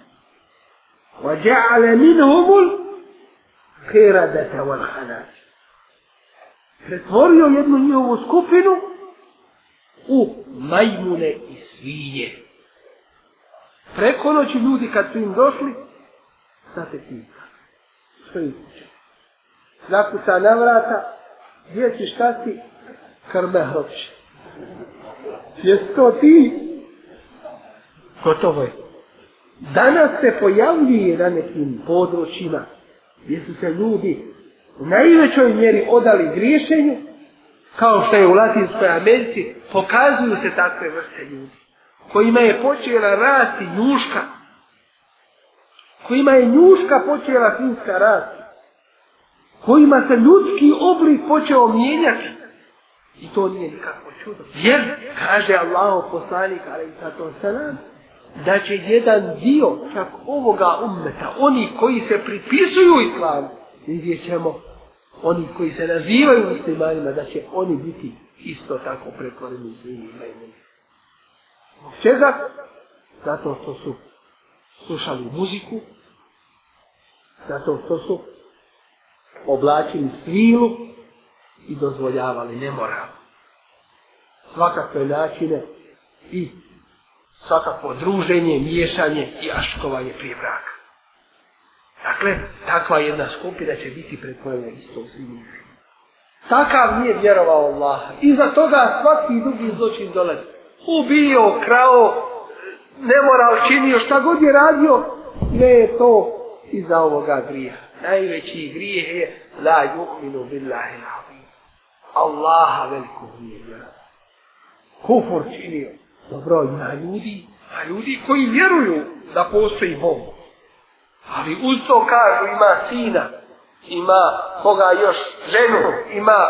Wa ja'ale min humul hiradata wal hanač. Pretvorio jednu njovu skupinu u majmune i svinje. Preko noći ljudi kad su im došli, sa se pita. Što je izvučeno? zakuca na vrata, gdje ćeš stati? Krme hrobče. Jesi to ti? Gotovo je. Danas se pojavljuje na nekim područjima gdje su se ljudi u najvećoj mjeri odali griješenju, kao što je u Latinskoj Americi, pokazuju se takve vrste ljudi, kojima je počela rasti njuška, kojima je njuška počela finska rasti kojima se ljudski oblik počeo mijenjati. I to nije nikakvo čudo. Jer, kaže Allah poslanik, ali sa to salam, da će jedan dio čak ovoga ummeta, oni koji se pripisuju islamu, vidjet ćemo, oni koji se nazivaju muslimanima, da će oni biti isto tako pretvoreni svim imenima. Čega? Zato što su slušali muziku, zato što su oblačili svilu i dozvoljavali nemoral. Svakakve načine i svakako druženje, miješanje i aškovanje prije braka. Dakle, takva jedna skupina će biti pretvojena isto u svim Takav nije vjerovao Allah. Iza toga svaki drugi zločin dolazi. Ubio, krao, nemoral činio, šta god je radio, ne je to iza ovoga grija najveći grijeh je la yu'minu billahi l'azim. Allaha veliko nije vjera. Kufur činio. Dobro, ima ljudi, a ljudi koji vjeruju da postoji Bog. Ali uz to kažu ima sina, ima koga još ženu, ima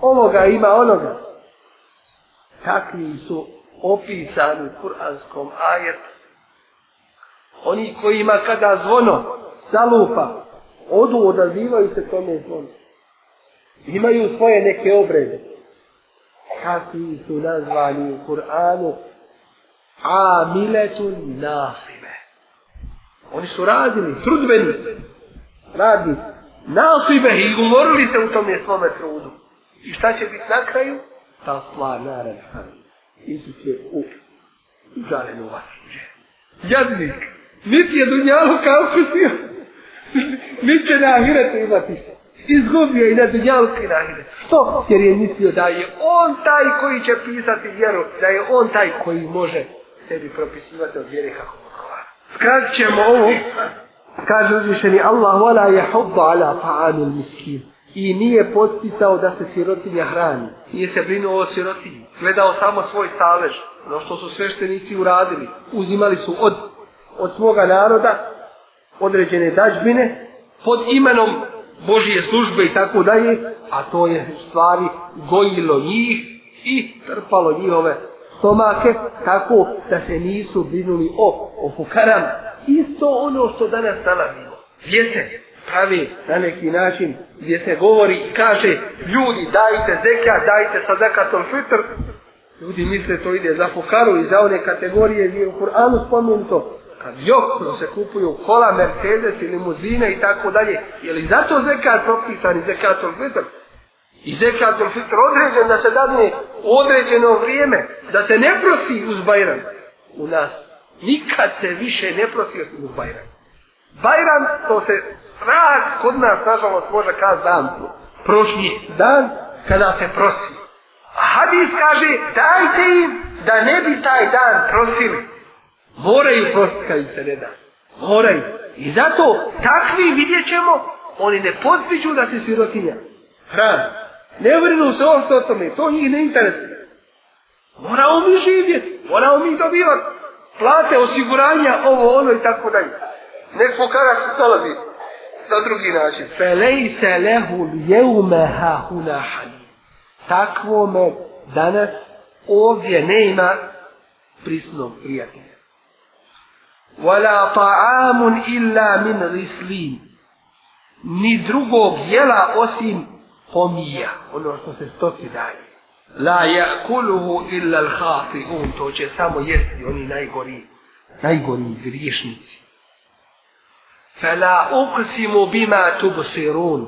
ovoga, ima onoga. Takvi su opisani u kuranskom ajetu. Oni kojima kada zvono zalupa, odu, odazivaju se tome zvonu. Imaju svoje neke obrede. Kakvi su nazvani u Kur'anu? Amiletun nasime. Oni su radili, trudbeni, radni, nasime i umorili se u tome svome trudu. I šta će biti na kraju? Ta sva naran Isus je u žalenu vas. Jadnik, niti je dunjalo kao kusio mi će na ahiretu imati se. Izgubio i na dunjalku i na ahiretu. Što? Jer je mislio da je on taj koji će pisati vjeru, da je on taj koji može sebi propisivati od vjere kako odgovara. Skrat ćemo ovo, kaže uzvišeni Allah, wala je hubba ala fa'anil miskin. I nije potpisao da se sirotinja hrani. Nije se brinuo o sirotinji. Gledao samo svoj stalež. Ono što su sveštenici uradili. Uzimali su od, od svoga naroda određene dađbine pod imenom Božije službe i tako dalje, a to je u stvari gojilo njih i trpalo njihove stomake tako da se nisu brinuli o, o fukarama. Isto ono što danas nalazimo. Gdje se pravi na neki način gdje se govori i kaže ljudi dajte zekja, dajte sadakatom fitr, Ljudi misle to ide za fukaru i za one kategorije gdje je u Kur'anu spomenuto kamionom se kupuju kola, Mercedes i limuzine i tako dalje. Je li zato zekat propisan i zekat ulfitr? I zekat ulfitr određen da se dadne u određeno vrijeme, da se ne prosi uz Bajram u nas. Nikad se više ne prosi uz Bajram. Bajram, to se rad kod nas, nažalost, može kaz dan, prošnji dan, kada se prosi. Hadis kaže, dajte im da ne bi taj dan prosili. Moraju prostkaju se ne da. Moraju. I zato takvi vidjet ćemo, oni ne postiću da se sirotinja. Hran. Ne vrinu se ovo što tome, to njih ne interesuje. Moramo mi živjeti, moramo mi dobivati plate, osiguranja, ovo, ono i tako dalje. Nekmo kada se stalazi na drugi način. Felejse lehu ljeume hahuna hanim. Takvome danas ovdje ne ima prisnog prijatelja. ولا طعام الا من غسلين ni drugog jela osim pomija, ono što se stoci daje. La yakuluhu illa al-khati'un, to će samo jesti oni najgori, najgori griješnici. Fala uqsimu bima tubsirun.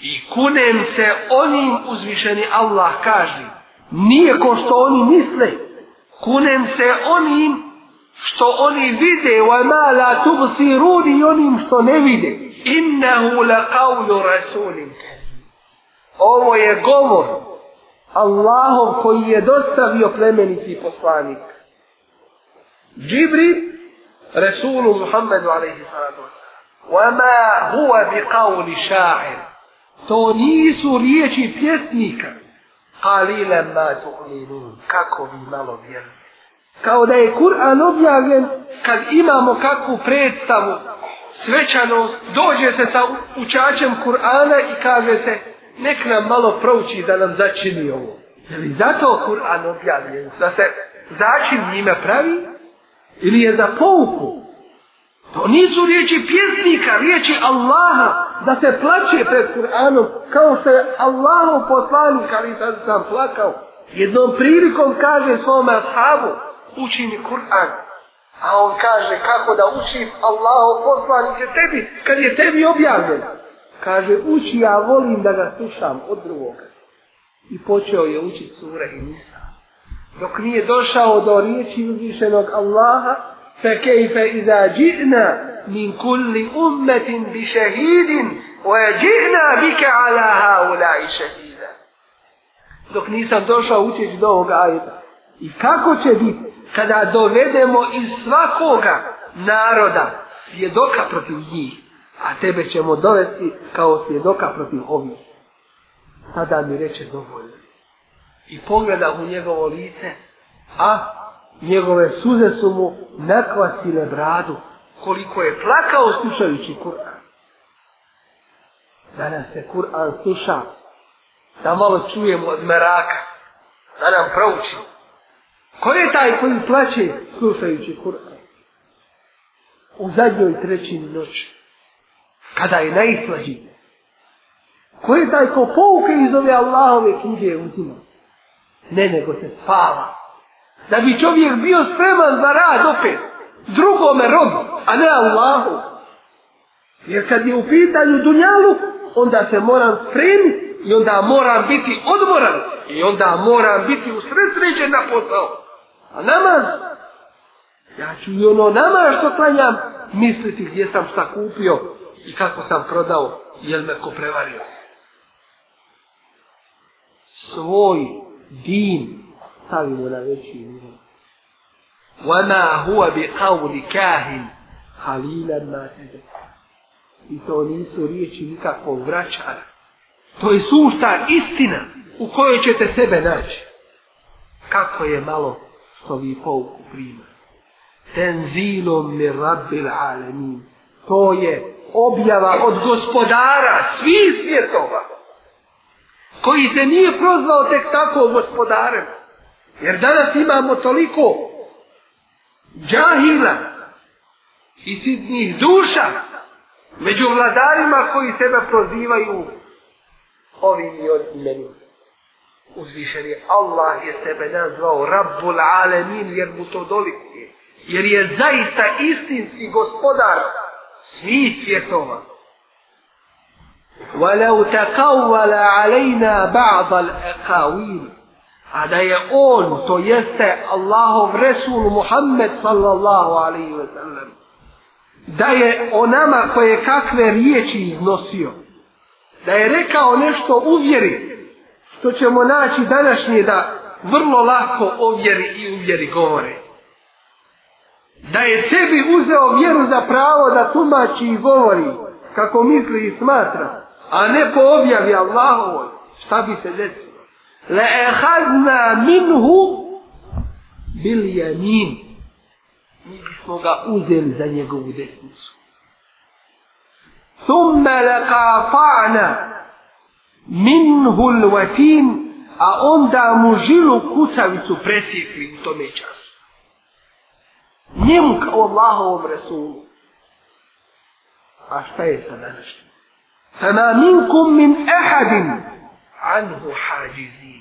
I kunem se onim uzvišeni Allah kaže, nije ko što oni misle, kunem se onim što oni vide wa ma la tubsirun onim što ne vide innahu la qawlu rasulin ovo je govor Allahov koji je dostavio plemeniti poslanik Džibril Resulu Muhammedu alaihi salatu wa ma huwa bi qawli sha'ir to nisu riječi pjesnika qalilan ma tu'minun kako vi malo vjerujete kao da je Kur'an objavljen kad imamo kakvu predstavu svećanost dođe se sa učačem Kur'ana i kaže se nek nam malo prouči da nam začini ovo ili zato Kur'an objavljen da se začin njime pravi ili je za pouku to nisu riječi pjesnika riječi Allaha da se plaće pred Kur'anom kao što je Allahov poslanik ali sad sam plakao jednom prilikom kaže svome ashabu uči mi Kur'an. A on kaže, kako da uči Allah poslaniće tebi, kad je tebi objavljen. Kaže, uči, ja volim da ga slušam od drugoga. I počeo je učiti sura i nisa. Dok nije došao do riječi uzvišenog Allaha, fe kejfe iza džihna min kulli ummetin bi šehidin, oje džihna bike ala haula i šehida. Dok nisam došao učeći do ovoga ajeta. I kako će biti kada dovedemo iz svakoga naroda svjedoka protiv njih, a tebe ćemo dovesti kao svjedoka protiv ovih. Tada mi reče dovoljno. I pogleda u njegovo lice, a njegove suze su mu nakvasile bradu, koliko je plakao slušajući Kur'an. Danas se Kur'an sluša, da malo čujemo od meraka, da nam proučimo. Ko je taj koji plaće slušajući Kur'an? U zadnjoj trećini noći. Kada je najslađine. Ko je taj ko pouke iz ove Allahove knjige uzima? Ne, nego se spava. Da bi čovjek bio spreman za rad opet. Drugome rob, a ne Allahu. Jer kad je u pitanju dunjalu, onda se moram spremiti i onda moram biti odmoran i onda moram biti usresređen na posao. A namaz? Ja ću i ono namaz što klanjam misliti gdje sam šta kupio i kako sam prodao, jel me ko prevario. Svoj din stavimo na veći nivo. Vana huwa bi qawli kahin halina nasida. I to nisu riječi nikakvog vraćara. To je sušta istina u kojoj ćete sebe naći. Kako je malo sovi pouku prima. Tenzilom mi rabbil alemin. To je objava od gospodara svih svjetova. Koji se nije prozvao tek tako gospodarem. Jer danas imamo toliko džahila i sitnih duša među vladarima koji sebe prozivaju ovim i ovim imenima uzvišen je. Allah je sebe nazvao Rabbul Alemin jer mu to dolikuje. Jer je zaista istinski gospodar svih svjetova. وَلَوْ تَقَوَّلَ عَلَيْنَا بَعْضَ الْأَقَوِينَ A da je on, to jeste Allahov Resul Muhammed sallallahu alaihi ve sellem, da je o nama koje kakve riječi iznosio, da je rekao nešto uvjeriti, što ćemo naći današnje da vrlo lako o vjeri i u vjeri govore. Da je sebi uzeo vjeru za pravo da tumači i govori kako misli i smatra, a ne po objavi Allahovoj, šta bi se desilo? Le ehazna minhu bil jamin. Mi bismo ga uzeli za njegovu desnicu. Thumme le ka fa'na minhu lvatin, a onda mu žilu kucavicu presjekli u tome času. Njemu kao Allahovom Resulu. A šta je sa današnjim? Fama minkum min ehadin anhu hađizi.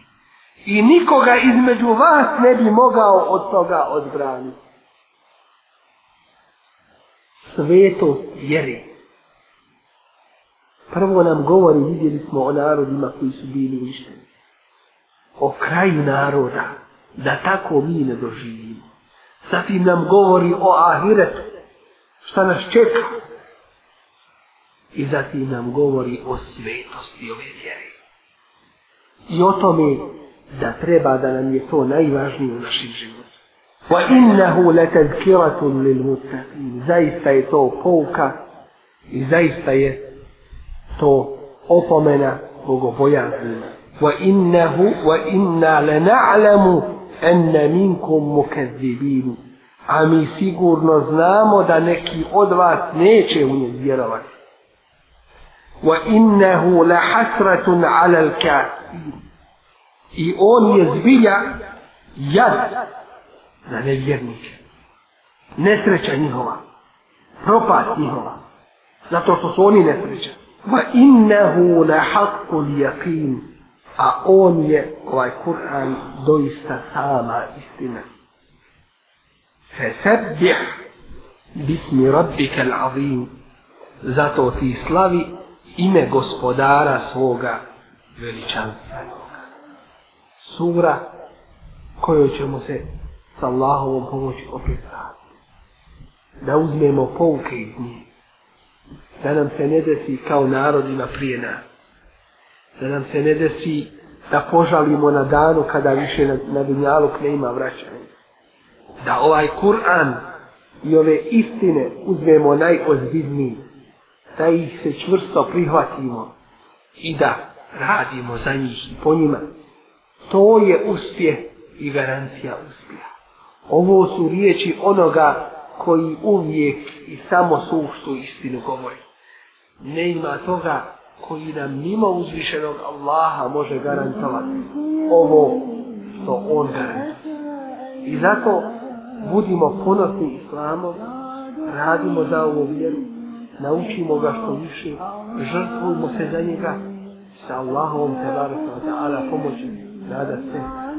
I nikoga između vas ne bi mogao od toga odbraniti. Svetost vjeriti. Prvo nam govori, vidjeli smo o narodima koji su bili uništeni. O kraju naroda, da tako mi ne doživimo. Zatim nam govori o ahiretu, šta nas čeka. I zatim nam govori o svetosti ove vjere. I o tome da treba da nam je to najvažnije u našim životu. Wa innahu latazkiratun lil muttaqin. Zaista je to pouka i zaista je to opomena bogobojaznima. Wa innahu wa inna lana'lamu anna minkum mukazzibin. A mi sigurno znamo da neki od vas neće u njih vjerovati. Wa innahu la hasratun 'ala al-kafirin. I on je zbilja jad za nevjernike. Nesreća njihova. Propast njihova. Zato što su oni nesrećani. Wa innehu le haqqu l'yakin. A on je ovaj Kur'an doista sama istina. Fe sebbih bismi rabbike l'azim. Zato ti slavi ime gospodara svoga veličanstvenog. Sura kojoj ćemo se s Allahovom pomoći opet raditi. Da uzmemo pouke iz njih da nam se ne desi kao narodima prije nas. Da nam se ne desi da požalimo na danu kada više na, na dunjaluk ne ima vraćanje. Da ovaj Kur'an i ove istine uzmemo najozbidniji. Da ih se čvrsto prihvatimo i da radimo za njih i po njima. To je uspjeh i garancija uspjeha. Ovo su riječi onoga koji uvijek i samo suštu istinu govori. Ne ima toga koji nam mimo uzvišenog Allaha može garantovati ovo što on garantuje. I zato budimo ponosni islamom, radimo za ovu vjeru, naučimo ga što više, žrtvujmo se za njega, sa Allahom te barakom ta'ala pomoći, nada se,